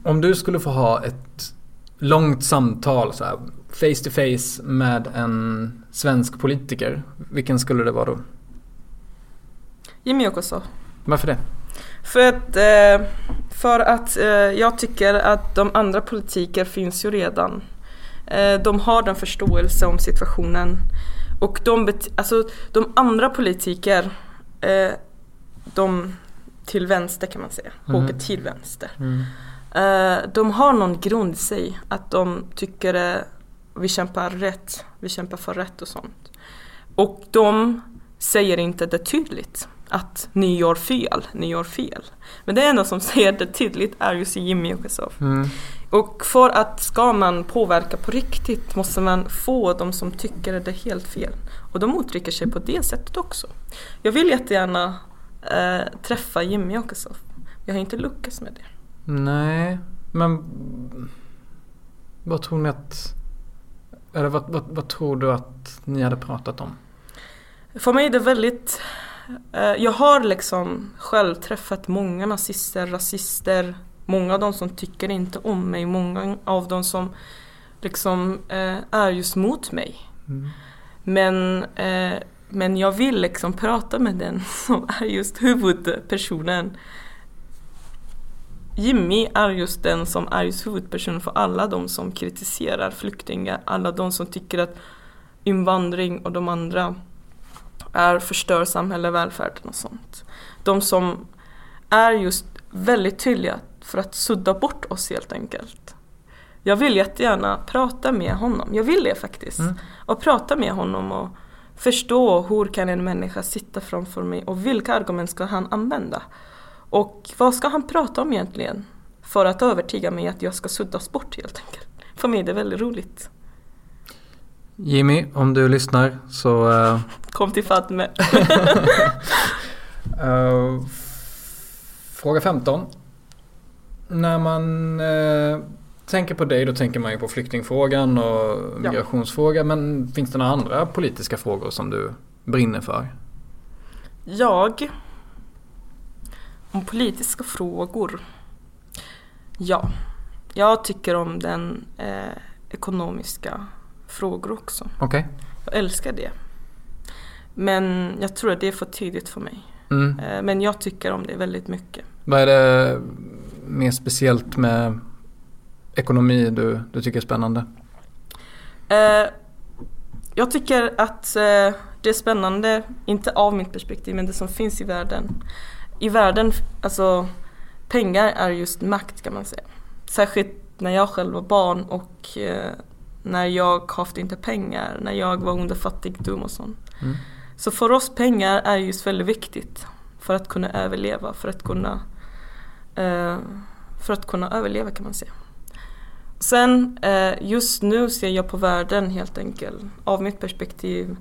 Om du skulle få ha ett långt samtal så här, face to face med en svensk politiker. Vilken skulle det vara då? Jimmy Åkesson. Varför det? För att, eh, för att eh, jag tycker att de andra politiker finns ju redan. De har den förståelse om situationen. Och de, alltså, de andra politiker, de till vänster kan man säga, Mhm. åker till vänster. Eh, de har någon grund i sig att de tycker eh, vi kämpar rätt, vi kämpar för rätt och sånt. Och de säger inte det tydligt att ni gör fel, ni gör fel. Men det enda som säger det tydligt är just Jimmy Åkesson. Mm. Och för att ska man påverka på riktigt måste man få de som tycker det är helt fel. Och de uttrycker sig på det sättet också. Jag vill jättegärna eh, träffa Jimmy Åkesson. Jag har inte lyckats med det. Nej, men vad tror ni att... Eller vad, vad, vad tror du att ni hade pratat om? För mig är det väldigt... Eh, jag har liksom själv träffat många nazister, rasister, många av dem som tycker inte om mig, många av dem som liksom eh, är just mot mig. Mm. Men, eh, men jag vill liksom prata med den som är just huvudpersonen. Jimmy är just den som är just huvudpersonen för alla de som kritiserar flyktingar, alla de som tycker att invandring och de andra är förstör samhälle, välfärden och sånt. De som är just väldigt tydliga för att sudda bort oss helt enkelt. Jag vill jättegärna prata med honom, jag vill det faktiskt. Mm. Och prata med honom och förstå hur kan en människa sitta framför mig och vilka argument ska han använda? Och vad ska han prata om egentligen? För att övertyga mig att jag ska suddas bort helt enkelt. För mig är det väldigt roligt. Jimmy, om du lyssnar så... eh, Kom till Fadme. eh, f- fråga 15. När man... eh, tänker på dig då tänker man ju på flyktingfrågan och migrationsfrågan. Men finns det några andra politiska frågor som du brinner för? Jag? Om politiska frågor? Ja, jag tycker om den eh, ekonomiska frågor också. Okej. Okay. Jag älskar det. Men jag tror att det är för tidigt för mig. Mm. Eh, men jag tycker om det väldigt mycket. Vad är det mer speciellt med ekonomi du, du tycker är spännande? Eh, jag tycker att eh, det är spännande, inte av mitt perspektiv, men det som finns i världen. I världen, alltså pengar är just makt kan man säga. Särskilt när jag själv var barn och eh, när jag haft inte pengar, när jag var under fattigdom och sånt. Mm. Så för oss pengar är just väldigt viktigt för att kunna överleva, för att kunna, eh, för att kunna överleva kan man säga. Sen eh, just nu ser jag på världen helt enkelt, av mitt perspektiv,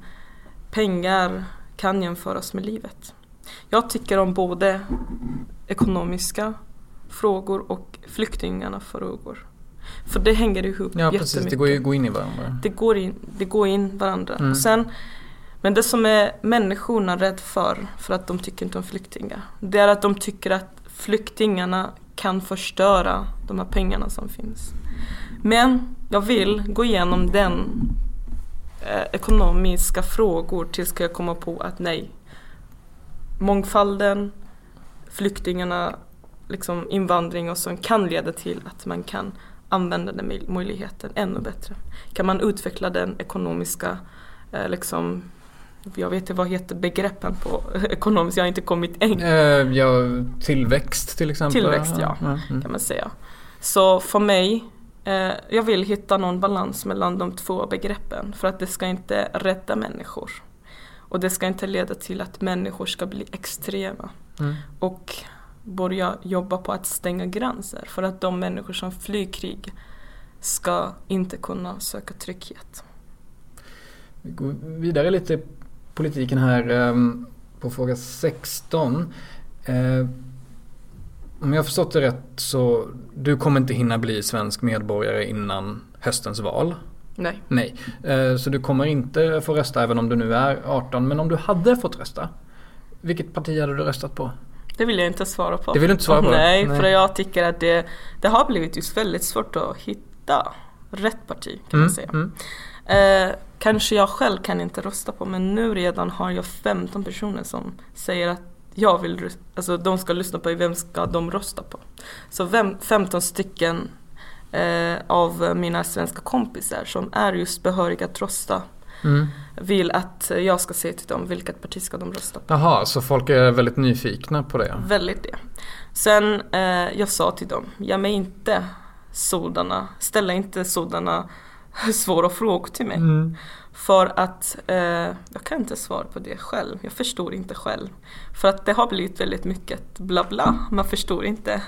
pengar kan jämföras med livet. Jag tycker om både ekonomiska frågor och flyktingarna frågor. För det hänger ihop Ja precis, det går ju går in i varandra. Det går in, det går in varandra. Mm. Sen, men det som är människorna rädd för, för att de tycker inte om flyktingar, det är att de tycker att flyktingarna kan förstöra de här pengarna som finns. Men jag vill gå igenom den eh, ekonomiska frågor tills jag kommer på att nej, mångfalden, flyktingarna, liksom invandring och sånt kan leda till att man kan använda den möjligheten ännu bättre. Kan man utveckla den ekonomiska, eh, liksom, jag vet inte vad heter begreppen på ekonomiskt, jag har inte kommit än. Eh, ja, tillväxt till exempel. Tillväxt ja, mm. kan man säga. Så för mig, jag vill hitta någon balans mellan de två begreppen för att det ska inte rädda människor. Och det ska inte leda till att människor ska bli extrema. Mm. Och börja jobba på att stänga gränser för att de människor som flyr krig ska inte kunna söka trygghet. Vi går vidare lite i politiken här ehm, på fråga 16. Om jag har förstått det rätt så du kommer inte hinna bli svensk medborgare innan höstens val. Nej. Nej. Eh, så du kommer inte få rösta även om du nu är 18. Men om du hade fått rösta, vilket parti hade du röstat på? Det vill jag inte svara på. Det vill du inte svara på? Nej, Nej. för jag tycker att det, det har blivit just väldigt svårt att hitta rätt parti kan mm, man säga. Mm. Eh, kanske jag själv kan inte rösta på men nu redan har jag 15 personer som säger att jag vill, alltså de ska lyssna på vem ska de rösta på. Så vem, 15 stycken eh, av mina svenska kompisar som är just behöriga att rösta mm. vill att jag ska säga till dem vilket parti ska de rösta på. Jaha, så folk är väldigt nyfikna på det? Väldigt det. Sen eh, jag sa till dem, ge mig inte sådana, ställa inte sådana svåra frågor till mig. Mm. För att eh, jag kan inte svara på det själv. Jag förstår inte själv. För att det har blivit väldigt mycket bla bla. Man förstår inte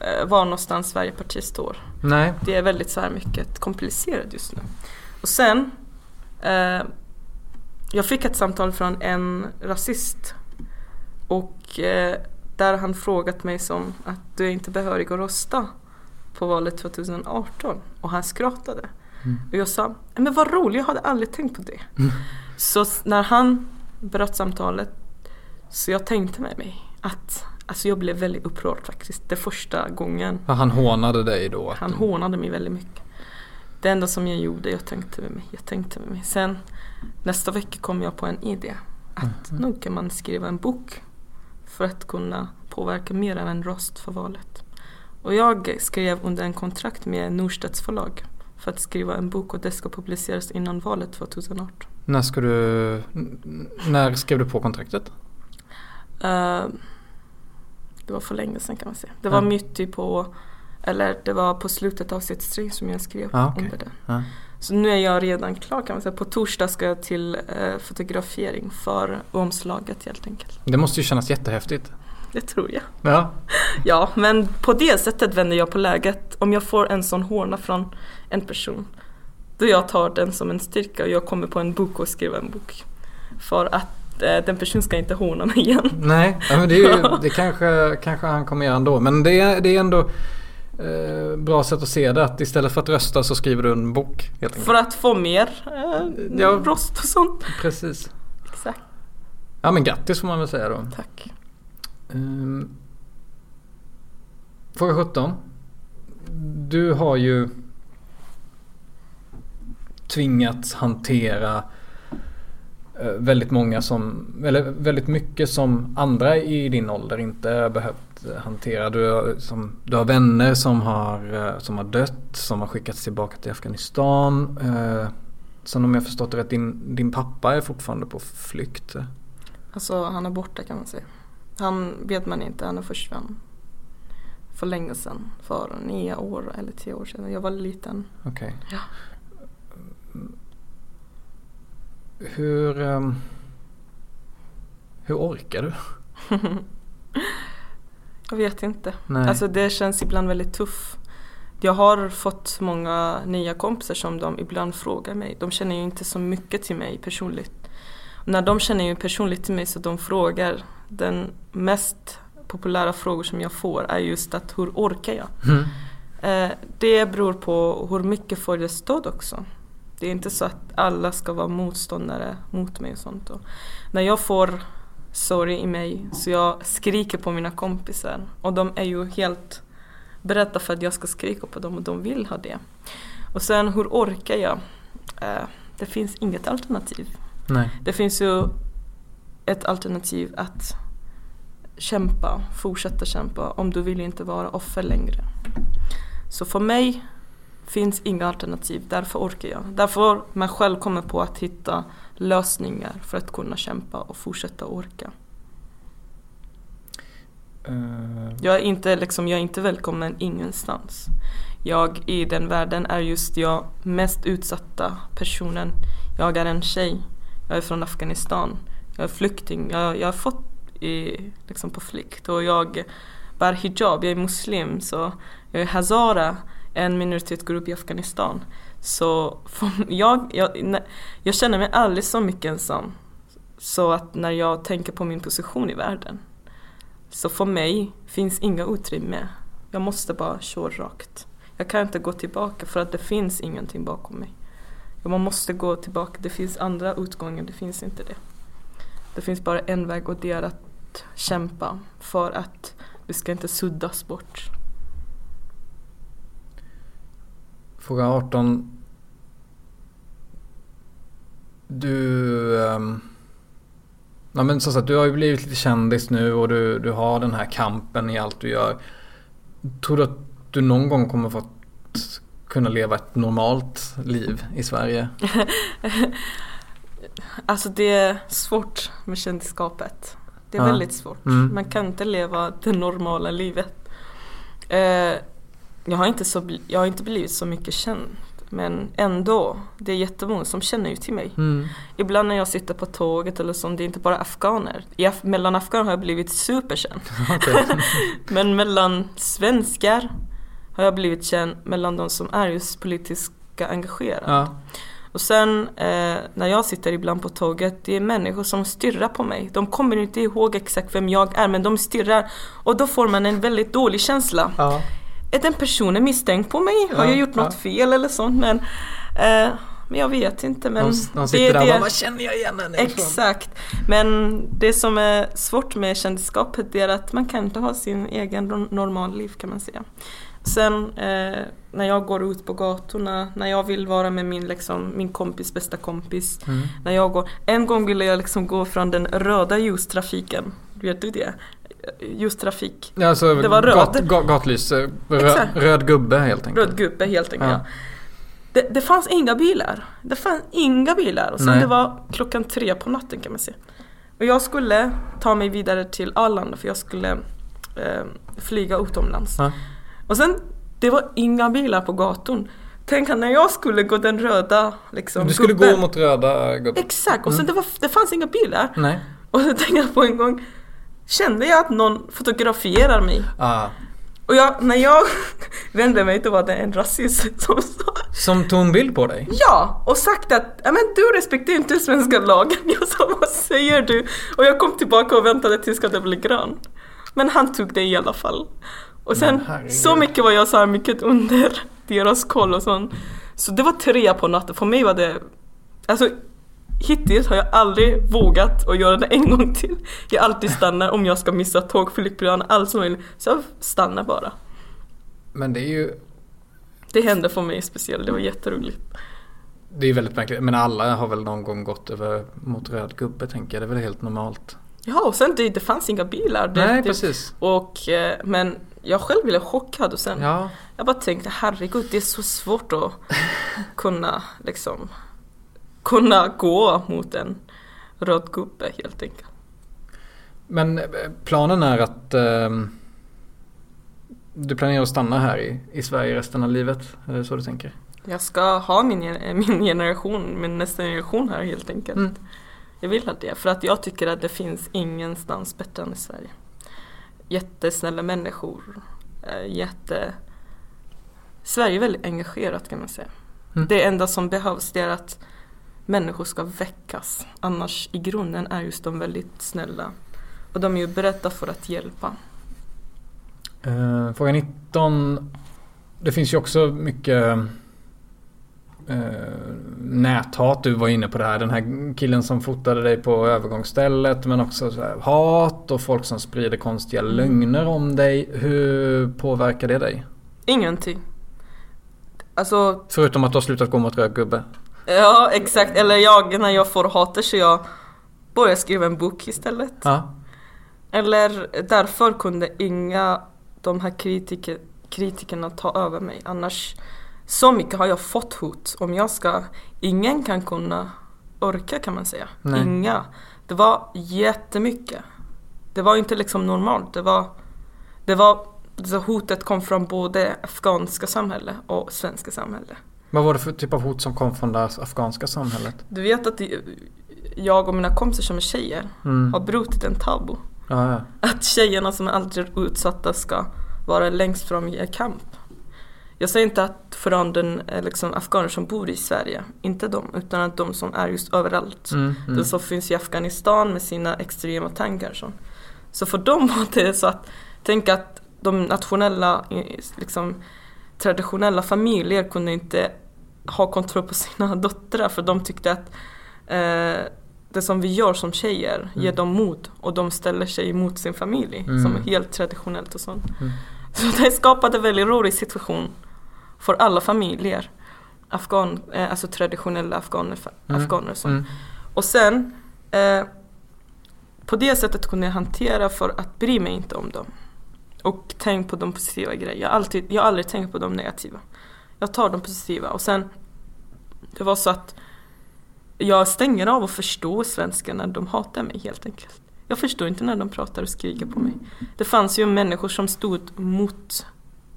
eh, var någonstans varje parti står. Nej. Det är väldigt så här mycket komplicerat just nu. Och sen eh, jag fick ett samtal från en rasist och eh, där han frågat mig som att du är inte behörig att rösta på valet 2018 och han skrattade. Mm. Och jag sa, men vad roligt, jag hade aldrig tänkt på det. Mm. Så när han bröt samtalet så jag tänkte med mig att Alltså jag blev väldigt upprörd faktiskt. Det första gången. Han hånade dig då? Han du... hånade mig väldigt mycket. Det enda som jag gjorde, jag tänkte med mig. Jag tänkte med mig. Sen nästa vecka kom jag på en idé. Att mm. nog kan man skriva en bok. För att kunna påverka mer än en röst för valet. Och jag skrev under en kontrakt med Norstedts förlag. För att skriva en bok och det ska publiceras innan valet 2018. När ska du, när skrev du på kontraktet? Uh, det var för länge sedan kan man säga. Det var mm. mitt på, eller det var på slutet av sitt string som jag skrev ah, okay. under det. Ah. Så nu är jag redan klar kan man säga. På torsdag ska jag till eh, fotografering för omslaget helt enkelt. Det måste ju kännas jättehäftigt. Det tror jag. Ja. ja, men på det sättet vänder jag på läget. Om jag får en sån hårna från en person, då jag tar den som en styrka och jag kommer på en bok och skriver en bok. För att eh, den personen ska inte håna mig igen. Nej, ja, men det, är ju, det kanske, kanske han kommer göra ändå. Men det är, det är ändå eh, bra sätt att se det. Att istället för att rösta så skriver du en bok. För att få mer eh, Ja. röst och sånt. Precis. Exakt, Ja men grattis får man väl säga då. tack. Um, fråga 17. Du har ju tvingats hantera eh, väldigt många som, eller väldigt mycket som andra i din ålder inte har behövt hantera. Du har, som, du har vänner som har, eh, som har dött, som har skickats tillbaka till Afghanistan. Eh, Sen om jag förstått det rätt, din, din pappa är fortfarande på flykt. Alltså han är borta kan man säga. Han vet man inte, han är försvann. För länge sedan. För nio år eller tio år sedan. Jag var liten. Okej. Ja. Hur... ehm, hur orkar du? Jag vet inte. Nej. Alltså det känns ibland väldigt tufft. Jag har fått många nya kompisar som de ibland frågar mig. De känner ju inte så mycket till mig personligt. När de känner ju personligt till mig så de frågar. Den mest populära frågor som jag får är just att hur orkar jag? Mm. Eh, det beror på hur mycket får jag stöd också. Det är inte så att alla ska vara motståndare mot mig och sånt. Och när jag får sorg i mig så jag skriker på mina kompisar och de är ju helt beredda för att jag ska skrika på dem och de vill ha det. Och sen hur orkar jag? Eh, det finns inget alternativ. Nej. Det finns ju ett alternativ att kämpa, fortsätta kämpa om du vill inte vara offer längre. Så för mig finns inga alternativ, därför orkar jag. Därför man själv kommer på att hitta lösningar för att kunna kämpa och fortsätta orka. Eh, Jag är inte, liksom, jag är inte välkommen ingenstans. Jag i den världen är just jag mest utsatta personen. Jag är en tjej. Jag är från Afghanistan. Jag är flykting. Jag, jag är fått i, liksom på flykt och jag bär hijab. Jag är muslim så jag är hazara, en minoritetsgrupp i Afghanistan. Så jag, jag, jag känner mig aldrig så mycket ensam. Så att när jag tänker på min position i världen så för mig finns inga utrymme. Jag måste bara köra rakt. Jag kan inte gå tillbaka för att det finns ingenting bakom mig. Man måste gå tillbaka, det finns andra utgångar, det finns inte det. Det finns bara en väg och det är att kämpa för att vi ska inte suddas bort. Fråga 18. Du... Um, ja, men så att du har ju blivit lite kändis nu och du, du har den här kampen i allt du gör. Tror du att du någon gång kommer få kunna leva ett normalt liv i Sverige? Alltså det är svårt med kändisskapet. Det är Ja. väldigt svårt. Mm. Man kan inte leva det normala livet. Eh, jag, har inte så, jag har inte blivit så mycket känd. Men ändå, det är jättemånga som känner ju till mig. Mm. Ibland när jag sitter på tåget eller så, det är inte bara afghaner. I Af- mellan afghaner har jag blivit superkänd. Men mellan svenskar har jag blivit känd mellan de som är just politiska engagerade. Ja. Och sen eh, när jag sitter ibland på tåget, det är människor som stirrar på mig. De kommer inte ihåg exakt vem jag är men de stirrar. Och då får man en väldigt dålig känsla. ja. Är den personen misstänkt på mig? Har Ja, jag gjort något ja. fel eller sånt? Men, eh, men jag vet inte. Men De, de det sitter är där och det. bara, vad känner jag igen henne ifrån?" Exakt. Men det som är svårt med kändisskapet är att man kan inte ha sin egen no- normal liv kan man säga. Sen eh, när jag går ut på gatorna, när jag vill vara med min, liksom, min kompis bästa kompis. Mm. När jag går, en gång ville jag liksom gå från den röda ljustrafiken. Vet du det? Ljustrafik. Ja, alltså, Det var gat, röd. gat, gatlys. eh, Röd, röd gubbe helt enkelt. Röd gubbe helt enkelt. Ja. Ja. Det, det fanns inga bilar. Det fanns inga bilar. Och sen Nej. det var klockan tre på natten kan man säga. Och jag skulle ta mig vidare till Arlanda för jag skulle eh, flyga utomlands. Ja. Och sen, det var inga bilar på gatan. Tänk när jag skulle gå den röda liksom, Du skulle gubben. gå mot röda gubben? Exakt, och sen Mm. det, var, det fanns inga bilar. Nej. Och så tänkte jag på en gång, kände jag att någon fotograferar mig. Ah. Och jag, när jag vände mig då var det en rasist som sa Som tog en bild på dig? Ja! Och sagt att men du respekterar inte svenska lagen. Jag sa vad säger du? Och jag kom tillbaka och väntade tills det blev grön. Men han tog det i alla fall. Och sen så mycket var jag så här mycket under deras koll och sånt. Så det var tre på natten. För mig var det, alltså hittills har jag aldrig vågat att göra det en gång till. Jag alltid stannar om jag ska missa tåg, flygplan, allt som möjligt. Så jag stannar bara. Men det är ju... Det hände för mig speciellt, det var jätteroligt. Det är väldigt märkligt, men alla har väl någon gång gått över mot röd gubbe tänker jag. Det är väl helt normalt. Ja, och sen det, det fanns inga bilar. Det, Nej, det, precis. Och, eh, men jag själv blev chockad och sen Ja, jag bara tänkte herregud det är så svårt att kunna liksom kunna gå mot en röd gubbe helt enkelt. men eh, planen är att ehm, du planerar att stanna här i, i Sverige resten av livet? Är det så du tänker? Jag ska ha min, gen- min generation, min nästa generation här helt enkelt. Mm. Jag vill ha det för att jag tycker att det finns ingenstans bättre än i Sverige. Jättesnälla människor. eh, Jätte... Sverige är väldigt engagerat kan man säga. Mm. Det enda som behövs det är att människor ska väckas. Annars i grunden är just de väldigt snälla. Och de är ju beredda för att hjälpa. Eh, fråga 19. Det finns ju också mycket eh, näthat. Du var inne på det här. Den här killen som fotade dig på övergångsstället. Men också så här, hat och folk som sprider konstiga lögner om dig. Hur påverkar det dig? Ingenting. Alltså Förutom att du har slutat gå mot röd gubbe. Ja, exakt. Eller jag, när jag får hater så jag börjar skriva en bok istället. Ja. Eller därför kunde inga de här kritiker, kritikerna ta över mig. Annars, så mycket har jag fått hot. Om jag ska, ingen kan kunna orka kan man säga. Nej. Inga. Det var jättemycket. Det var inte liksom normalt. Det var, det var, så hotet kom från både afghanska samhälle och svenska samhälle. Vad var det för typ av hot som kom från det afghanska samhället? Du vet att jag och mina kompisar som är tjejer Mm. har brutit en tabu. Ja, ja. Att tjejerna som är aldrig utsatta ska vara längst fram i kamp. Jag säger inte att från den eh, liksom, afghaner som bor i Sverige, inte de, utan att de som är just överallt. Mm, mm. De som finns i Afghanistan med sina extrema tankar. Så, så för dem var det så att, tänk att de nationella, liksom, traditionella familjer kunde inte ha kontroll på sina döttrar för de tyckte att eh, det som vi gör som tjejer ger dem mod och de ställer sig emot sin familj Mm. som är helt traditionellt och sånt. Mm. Så det skapade en väldigt rolig situation för alla familjer. Afghan, eh, alltså traditionella afghaner, Mm. afghaner och sånt. Mm. Och sen eh, på det sättet kunde jag hantera för att bry mig inte om dem. Och tänk på de positiva grejerna. Jag har, alltid, jag har aldrig tänkt på de negativa. Jag tar de positiva och sen det var så att jag stänger av och förstår svenskar när de hatar mig helt enkelt. Jag förstår inte när de pratar och skriker på mig. Det fanns ju människor som stod mot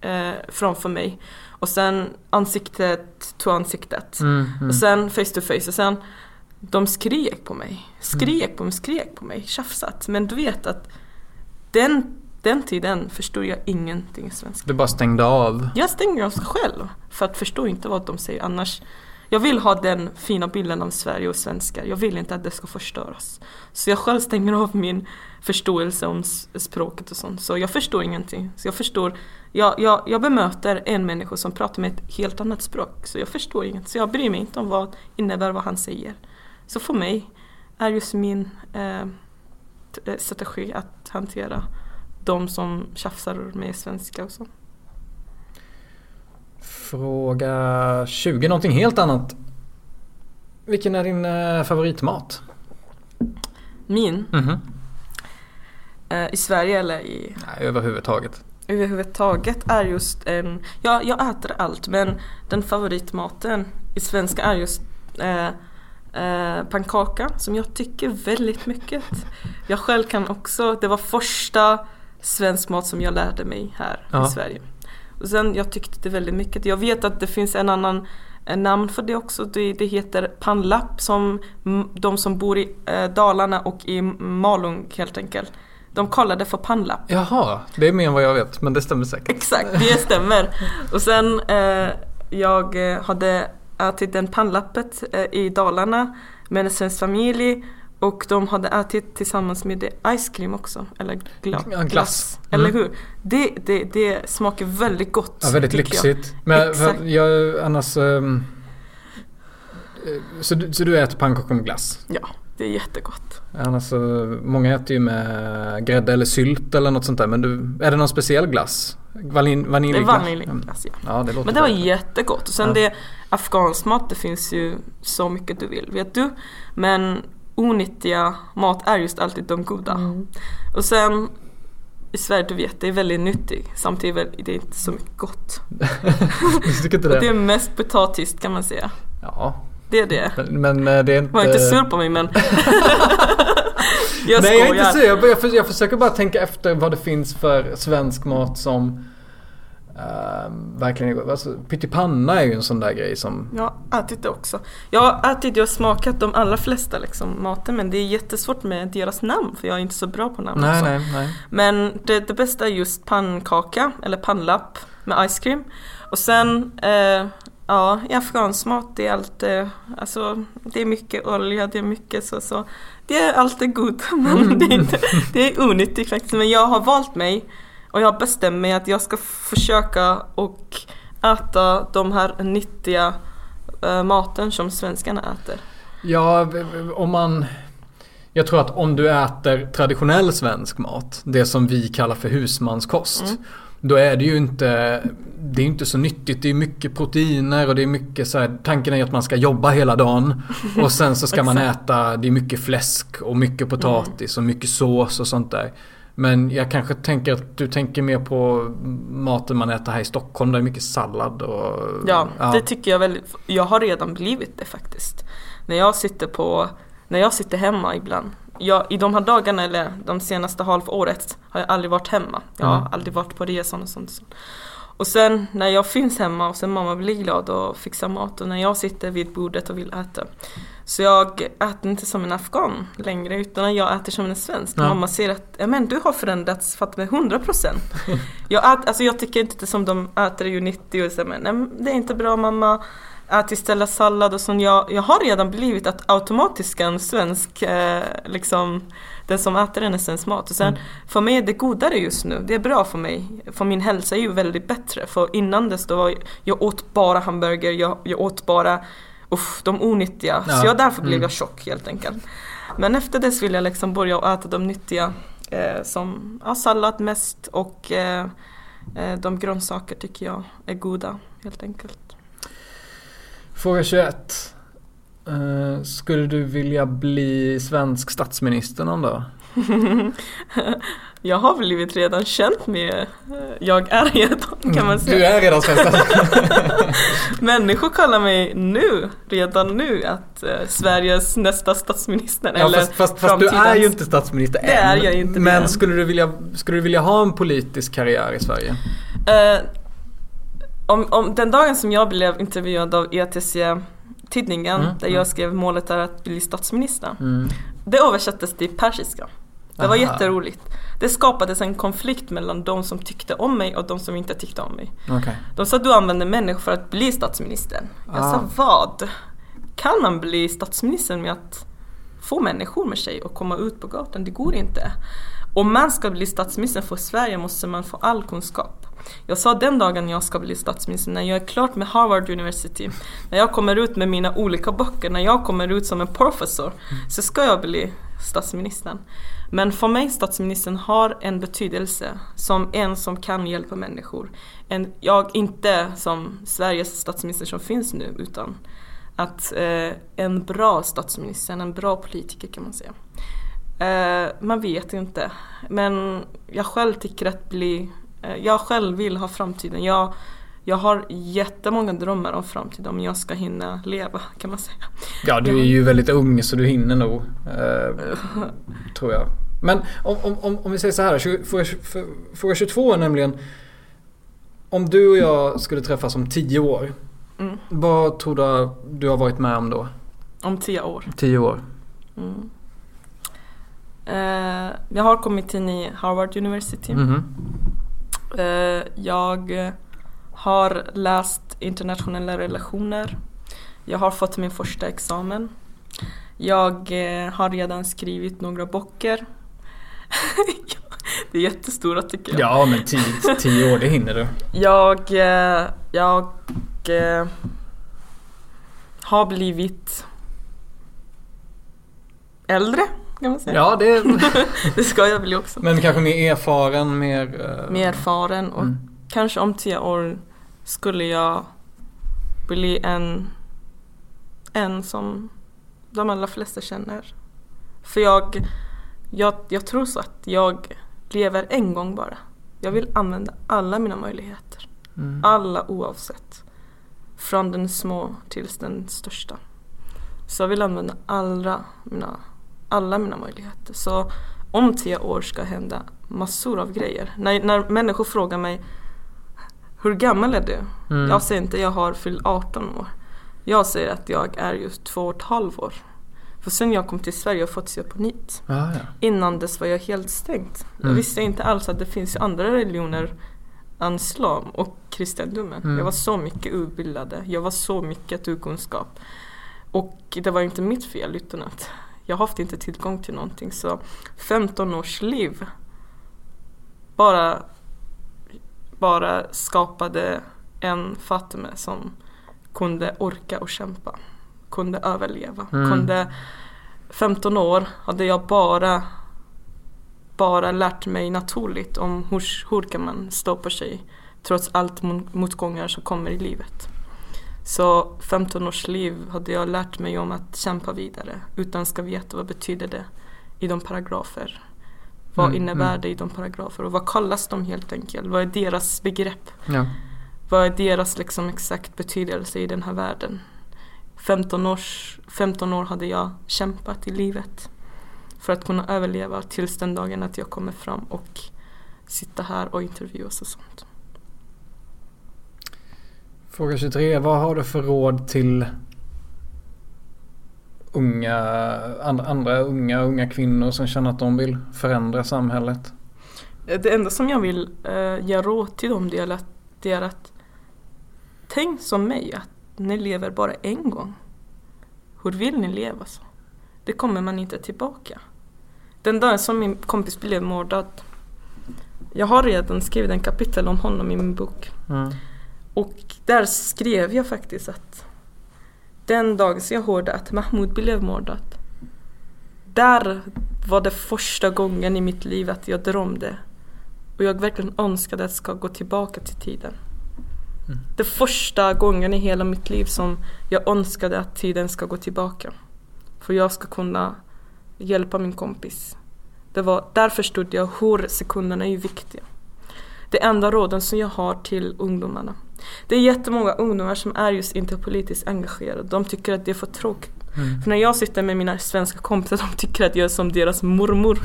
eh, framför mig och sen ansiktet till ansiktet. Mm, mm. Och sen face to face och sen de skrek på mig. Skrek på mig, skrek på mig, tjafsat. Men du vet att den, den tiden förstod jag ingenting svenska. Du bara stängde av. Jag stänger av själv för att förstå inte vad de säger annars. Jag vill ha den fina bilden av Sverige och svenskar. Jag vill inte att det ska förstöras. Så jag själv stänger av min förståelse om språket och sånt. Så jag förstår ingenting. Så jag förstår, jag, jag, jag bemöter en människa som pratar med ett helt annat språk. Så jag förstår inget. Så jag bryr mig inte om vad innebär vad han säger. Så för mig är just min eh, eh strategi att hantera de som tjafsar med svenska och så. Fråga 20, någonting helt annat. Vilken är din eh, favoritmat? Min, Mhm. eh, i Sverige eller i Nej, överhuvudtaget. överhuvudtaget är just en, ja jag äter allt men den favoritmaten i svenska är just eh, eh, pannkaka som jag tycker väldigt mycket. Jag själv kan också, det var första svensk mat som jag lärde mig här Ja. i Sverige. Och sen jag tyckte det väldigt mycket. Jag vet att det finns en annan namn för det också. Det, det heter pannlapp som de som bor i eh, Dalarna och i Malung helt enkelt. De kallar det för pannlapp. Jaha, det är mer än vad jag vet, men det stämmer säkert. Exakt, det stämmer. Och sen eh, jag eh, hade ätit den pannlappet eh, i Dalarna med en svensk familj Och de hade ätit tillsammans med det ice cream också, eller gla Ja, glass. Mm. Eller hur? Det, det, det smakar väldigt gott. Ja, väldigt tycker jag. lyxigt. Men Exakt. jag, annars... eh, så, du- så du äter pannkakor med glass? Ja, det är jättegott. Annars många äter ju med grädde eller sylt eller något sånt där. Men du, är det någon speciell glass? Vanilj, Det är vaniljglass? Vaniljglass, ja. Ja, det låter Men det var bra. jättegott. Och sen Ja. det afghansk mat, det finns ju så mycket du vill, vet du. Men onyttiga mat är just alltid de goda. Mm. Och sen i Sverige, du vet, det är väldigt nyttigt. Samtidigt är det inte så mycket gott. Det. det är mest potatis kan man säga. Ja, Det är det. men, men eh, det är inte... Var inte sur på mig men... jag Nej, jag är skojar. inte sur. Jag, jag försöker bara tänka efter vad det finns för svensk mat som uh, verkligen. Alltså, pyttipanna är ju en sån där grej som... Jag har ätit det också. Jag har ätit och smakat de allra flesta liksom, maten men det är jättesvårt med deras namn för jag är inte så bra på namn Nej, nej, nej. Men det, det bästa är just pannkaka eller pannlapp med ice cream. Och sen, eh, ja, i afghansk mat det är alltid, alltså det är mycket olja, det är mycket så, så. Det är alltid gott men det är, inte, det är onyttigt faktiskt. Men jag har valt mig och jag bestämt mig att jag ska försöka och äta de här nyttiga eh, maten som svenskarna äter. Ja, om man... Jag tror att om du äter traditionell svensk mat, det som vi kallar för husmanskost. Mm. Då är det ju inte, det är inte så nyttigt. Det är mycket proteiner och det är mycket så här, tanken är att man ska jobba hela dagen. Och sen så ska man äta, det är mycket fläsk och mycket potatis och mycket sås och sånt där. Men jag kanske tänker att du tänker mer på maten man äter här i Stockholm. Där det är mycket sallad och... Ja, det tycker jag väldigt. Jag har redan blivit det faktiskt. När jag sitter på, när jag sitter hemma ibland. Jag, I de här dagarna eller de senaste halvåret har jag aldrig varit hemma. Jag har Mm. aldrig varit på resan och sånt. Och sen när jag finns hemma och sen mamma blir glad och fixar mat och när jag sitter vid bordet och vill äta. Så jag äter inte som en afghan längre utan jag äter som en svensk. Ja. Mamma ser att men du har förändrats med 100%. jag, alltså jag tycker inte som de äter ju 90 och nej, men det är inte bra mamma. Ät istället sallad och sånt. Jag, jag har redan blivit att automatiskt en svensk, eh, liksom den som äter svensk mat. Och sen Mm. för mig är det godare just nu. Det är bra för mig. För min hälsa är ju väldigt bättre. För innan dess då var jag, åt bara hamburger, jag, jag åt bara uff, de onyttiga. Ja, Så jag, därför blev mm. jag tjock helt enkelt. Men efter dess vill jag liksom börja äta de nyttiga eh, som ja, sallad mest och eh, eh, de grönsaker tycker jag är goda helt enkelt. Fråga 21. Eh, skulle du vilja bli svensk statsminister någon dag? jag har blivit redan känt med, eh, jag är redan kan man säga. Du är redan svensk. Människor kallar mig nu, redan nu, att eh, Sveriges nästa statsminister. ja, eller fast, fast, fast du är ju inte statsminister Det än. är jag inte Men än. skulle du, vilja, skulle du vilja ha en politisk karriär i Sverige? Eh, om, om den dagen som jag blev intervjuad av ETC-tidningen, Mm, där mm. jag skrev målet är att bli statsminister. Mm. Det översattes till persiska. Det var Aha. jätteroligt. Det skapades en konflikt mellan de som tyckte om mig och de som inte tyckte om mig. Okej. De sa att du använder människor för att bli statsminister. Jag Ah. sa vad? Kan man bli statsminister med att få människor med sig och komma ut på gatan? Det går inte. Om man ska bli statsminister för Sverige måste man få all kunskap. Jag sa den dagen jag ska bli statsminister, när jag är klart med Harvard University, när jag kommer ut med mina olika böcker, när jag kommer ut som en professor, så ska jag bli statsministern. Men för mig statsministern har en betydelse som en som kan hjälpa människor. En, jag inte som Sveriges statsminister som finns nu utan att eh, en bra statsminister, en bra politiker kan man säga. Eh, man vet inte. Men jag själv tycker att bli, eh, jag själv vill ha framtiden. Jag, jag har jättemånga drömmar om framtiden om jag ska hinna leva kan man säga. Ja, du är ju väldigt ung så du hinner nog. Eh, tror jag. Men om, om, om, vi säger så här. Fråga, fråga 22 är nämligen. Om du och jag skulle träffas om 10 år. Mm. Vad tror du du har varit med om då? Om tio år. 10 år. Mm. Eh, jag har kommit in i Harvard University. Mhm. Eh, jag har läst internationella relationer. Jag har fått min första examen. Jag eh, har redan skrivit några böcker. det är jättestora tycker jag. Ja, men tio, tio år, det hinner du. Jag, eh, jag eh, har blivit äldre kan man säga. Ja, det... det ska jag bli också. Men kanske mer erfaren, mer... Uh... Mer erfaren och mm. kanske om tio år skulle jag bli en, en som de allra flesta känner. För jag, jag, jag tror så att jag lever en gång bara. Jag vill använda alla mina möjligheter. Mm. Alla oavsett. Från den små till den största. Så jag vill använda alla mina, alla mina möjligheter. Så om tio år ska hända massor av grejer. När, när människor frågar mig Hur gammal är du? Mm. Jag säger inte jag har fyllt 18 år. Jag säger att jag är just två och ett halvt år. För sen jag kom till Sverige och fått se på nytt. Ah, ja. Innan dess var jag helt stängd. Mm. Jag visste inte alls att det finns andra religioner än islam och kristendomen. Mm. Jag var så mycket utbildad. Jag var så mycket okunskap. Och det var inte mitt fel utan att jag har haft inte tillgång till någonting. Så 15 års liv bara, bara skapade en Fatime som kunde orka och kämpa. Kunde överleva. Mm. Kunde, 15 år hade jag bara bara lärt mig naturligt om hur, hur kan man stå på sig trots allt motgångar som kommer i livet. Så 15 års liv hade jag lärt mig om att kämpa vidare utan ska veta vad betyder det i de paragrafer. Vad mm, innebär mm. det i de paragrafer och vad kallas de helt enkelt? Vad är deras begrepp? Ja. Vad är deras liksom exakt betydelse i den här världen? 15, års, 15 år hade jag kämpat i livet för att kunna överleva tills den dagen att jag kommer fram och sitta här och intervjuas och sånt. Fråga 23. Vad har du för råd till unga, andra, andra unga, unga kvinnor som känner att de vill förändra samhället? Det enda som jag vill uh, ge råd till dem det är, att, det är att tänk som mig att ni lever bara en gång. Hur vill ni leva så? Det kommer man inte tillbaka. Den dagen som min kompis blev mördad. Jag har redan skrivit en kapitel om honom i min bok. Mm. Och där skrev jag faktiskt att den dagen jag hörde att Mahmoud blev mördad. Där var det första gången i mitt liv att jag drömde. Och jag verkligen önskade att jag ska gå tillbaka till tiden. Mm. Det första gången i hela mitt liv som jag önskade att tiden ska gå tillbaka. För jag ska kunna hjälpa min kompis. Det var, där förstod jag hur sekunderna är viktiga. Det enda råden som jag har till ungdomarna. Det är jättemånga ungdomar som är just inte politiskt engagerade. De tycker att det är för tråkigt. Mm. För när jag sitter med mina svenska kompisar de tycker att jag är som deras mormor.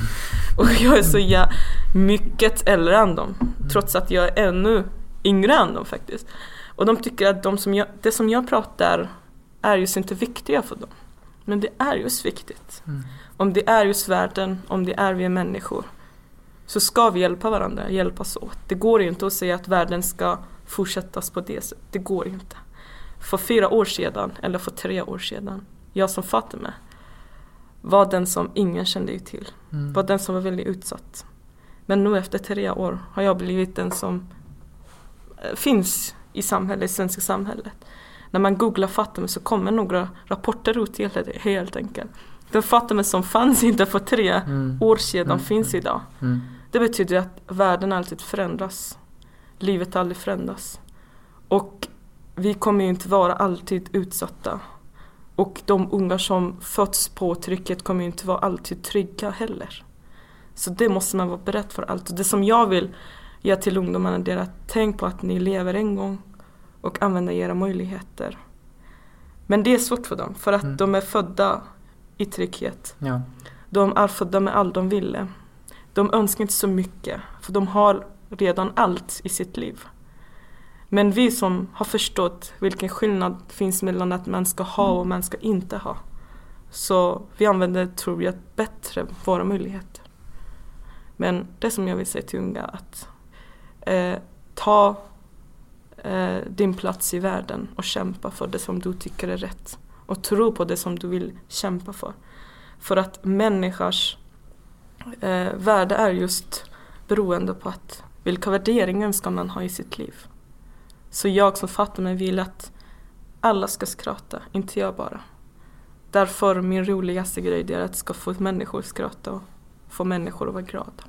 Och jag är så ja, mycket äldre än dem. Mm. Trots att jag är ännu yngre än dem faktiskt. Och de tycker att de som jag, det som jag pratar är just inte viktiga för dem. Men det är just viktigt. Mm. Om det är just världen, om det är vi människor. Så ska vi hjälpa varandra, hjälpas åt. Det går inte att säga att världen ska fortsättas på det sättet. Det går inte. För fyra år sedan, eller för tre år sedan, jag som Fatima var den som ingen kände till. Mm. Var den som var väldigt utsatt. Men nu efter tre år har jag blivit den som eh, finns i samhället, i svenska samhället. När man googlar Fatima så kommer några rapporter ut helt, helt enkelt. Den Fatima som fanns inte för tre mm. år sedan mm. finns idag. Mm. Det betyder att världen alltid förändras. Livet aldrig förändras. Och vi kommer ju inte vara alltid utsatta. Och de unga som föds på trycket kommer ju inte vara alltid trygga heller. Så det måste man vara beredd för allt. Och det som jag vill ge till ungdomarna är att tänk på att ni lever en gång och använda era möjligheter. Men det är svårt för dem för att mm. de är födda i trygghet. Ja. De är födda med allt de ville. De önskar inte så mycket för de har redan allt i sitt liv. Men vi som har förstått vilken skillnad finns mellan att man ska ha och man ska inte ha. Så vi använder, tror jag, bättre våra möjligheter. Men det som jag vill säga till unga att eh, ta eh, din plats i världen och kämpa för det som du tycker är rätt. och tro på det som du vill kämpa för. För att människors eh, värde är just beroende på att vilka värderingar ska man ha i sitt liv. Så jag som Fatima vill att alla ska skratta, inte jag bara. Därför min roligaste grej är att ska få människor att skratta och få människor att vara glada.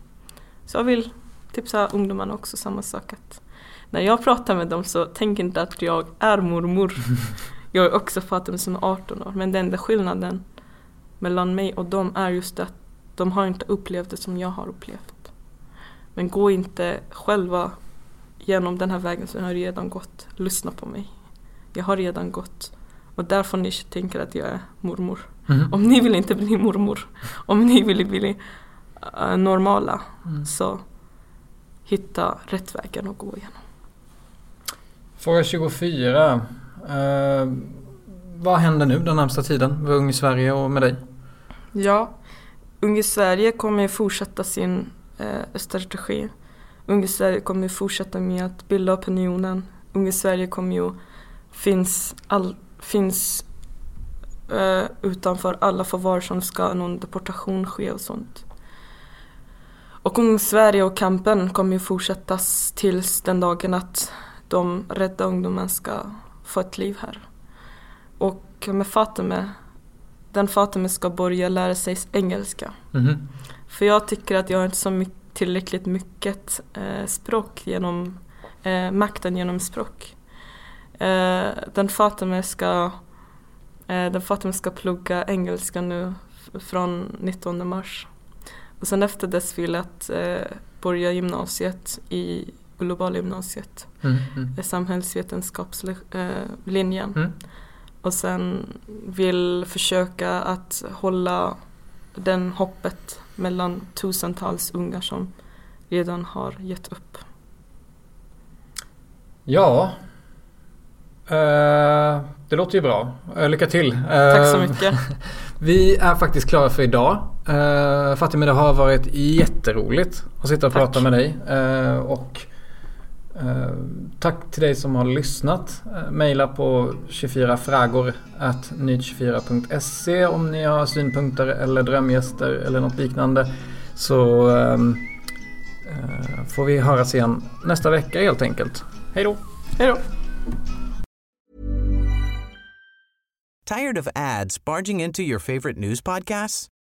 Så jag vill tipsa ungdomarna också samma sak att när jag pratar med dem så tänk inte att jag är mormor. Jag är också Fatima som är 18 år men den enda skillnaden mellan mig och dem är just att de har inte upplevt det som jag har upplevt. Men gå inte själva genom den här vägen som jag har redan gått. Lyssna på mig. Jag har redan gått. Och därför ni tänker att jag är mormor. Mm. Om ni vill inte bli mormor, om ni vill bli uh, normala, mm. så hitta rätt vägen att gå igenom. Fråga 24. Uh, vad händer nu den närmsta tiden med Ung i Sverige och med dig? Ja, Ung i Sverige kommer fortsätta sin eh, strategi. Ung i Sverige kommer fortsätta med att bilda opinionen. Ung i Sverige kommer ju finns, all, finns eh, utanför alla förvar som ska någon deportation ske och sånt. Och Ung Sverige och kampen kommer ju fortsättas tills den dagen att de rädda ungdomarna ska få ett liv här. Och med Fatime, den Fatime ska börja lära sig engelska. Mm. För jag tycker att jag har inte så mycket, tillräckligt mycket eh, språk genom eh, makten genom språk. Eh, den Fatime ska eh, den Fatime ska plugga engelska nu från 19 mars. Och sen efter dess vill jag att eh, börja gymnasiet i globalgymnasiet, mm, mm. samhällsvetenskapslinjen. Mm. Och sen vill försöka att hålla den hoppet mellan tusentals unga som redan har gett upp. Ja, uh, det låter ju bra. Uh, lycka till. Uh, Tack så mycket. vi är faktiskt klara för idag. Uh, Fatima, det har varit jätteroligt att sitta och Tack. prata med dig. och Eh, tack till dig som har lyssnat. Eh, maila på 24fragor.nyt24.se om ni har synpunkter eller drömgäster eller något liknande. Så ehm, eh, får vi höras igen nästa vecka helt enkelt. Hej då! Hej då! Tired of ads barging into your favorite news podcasts?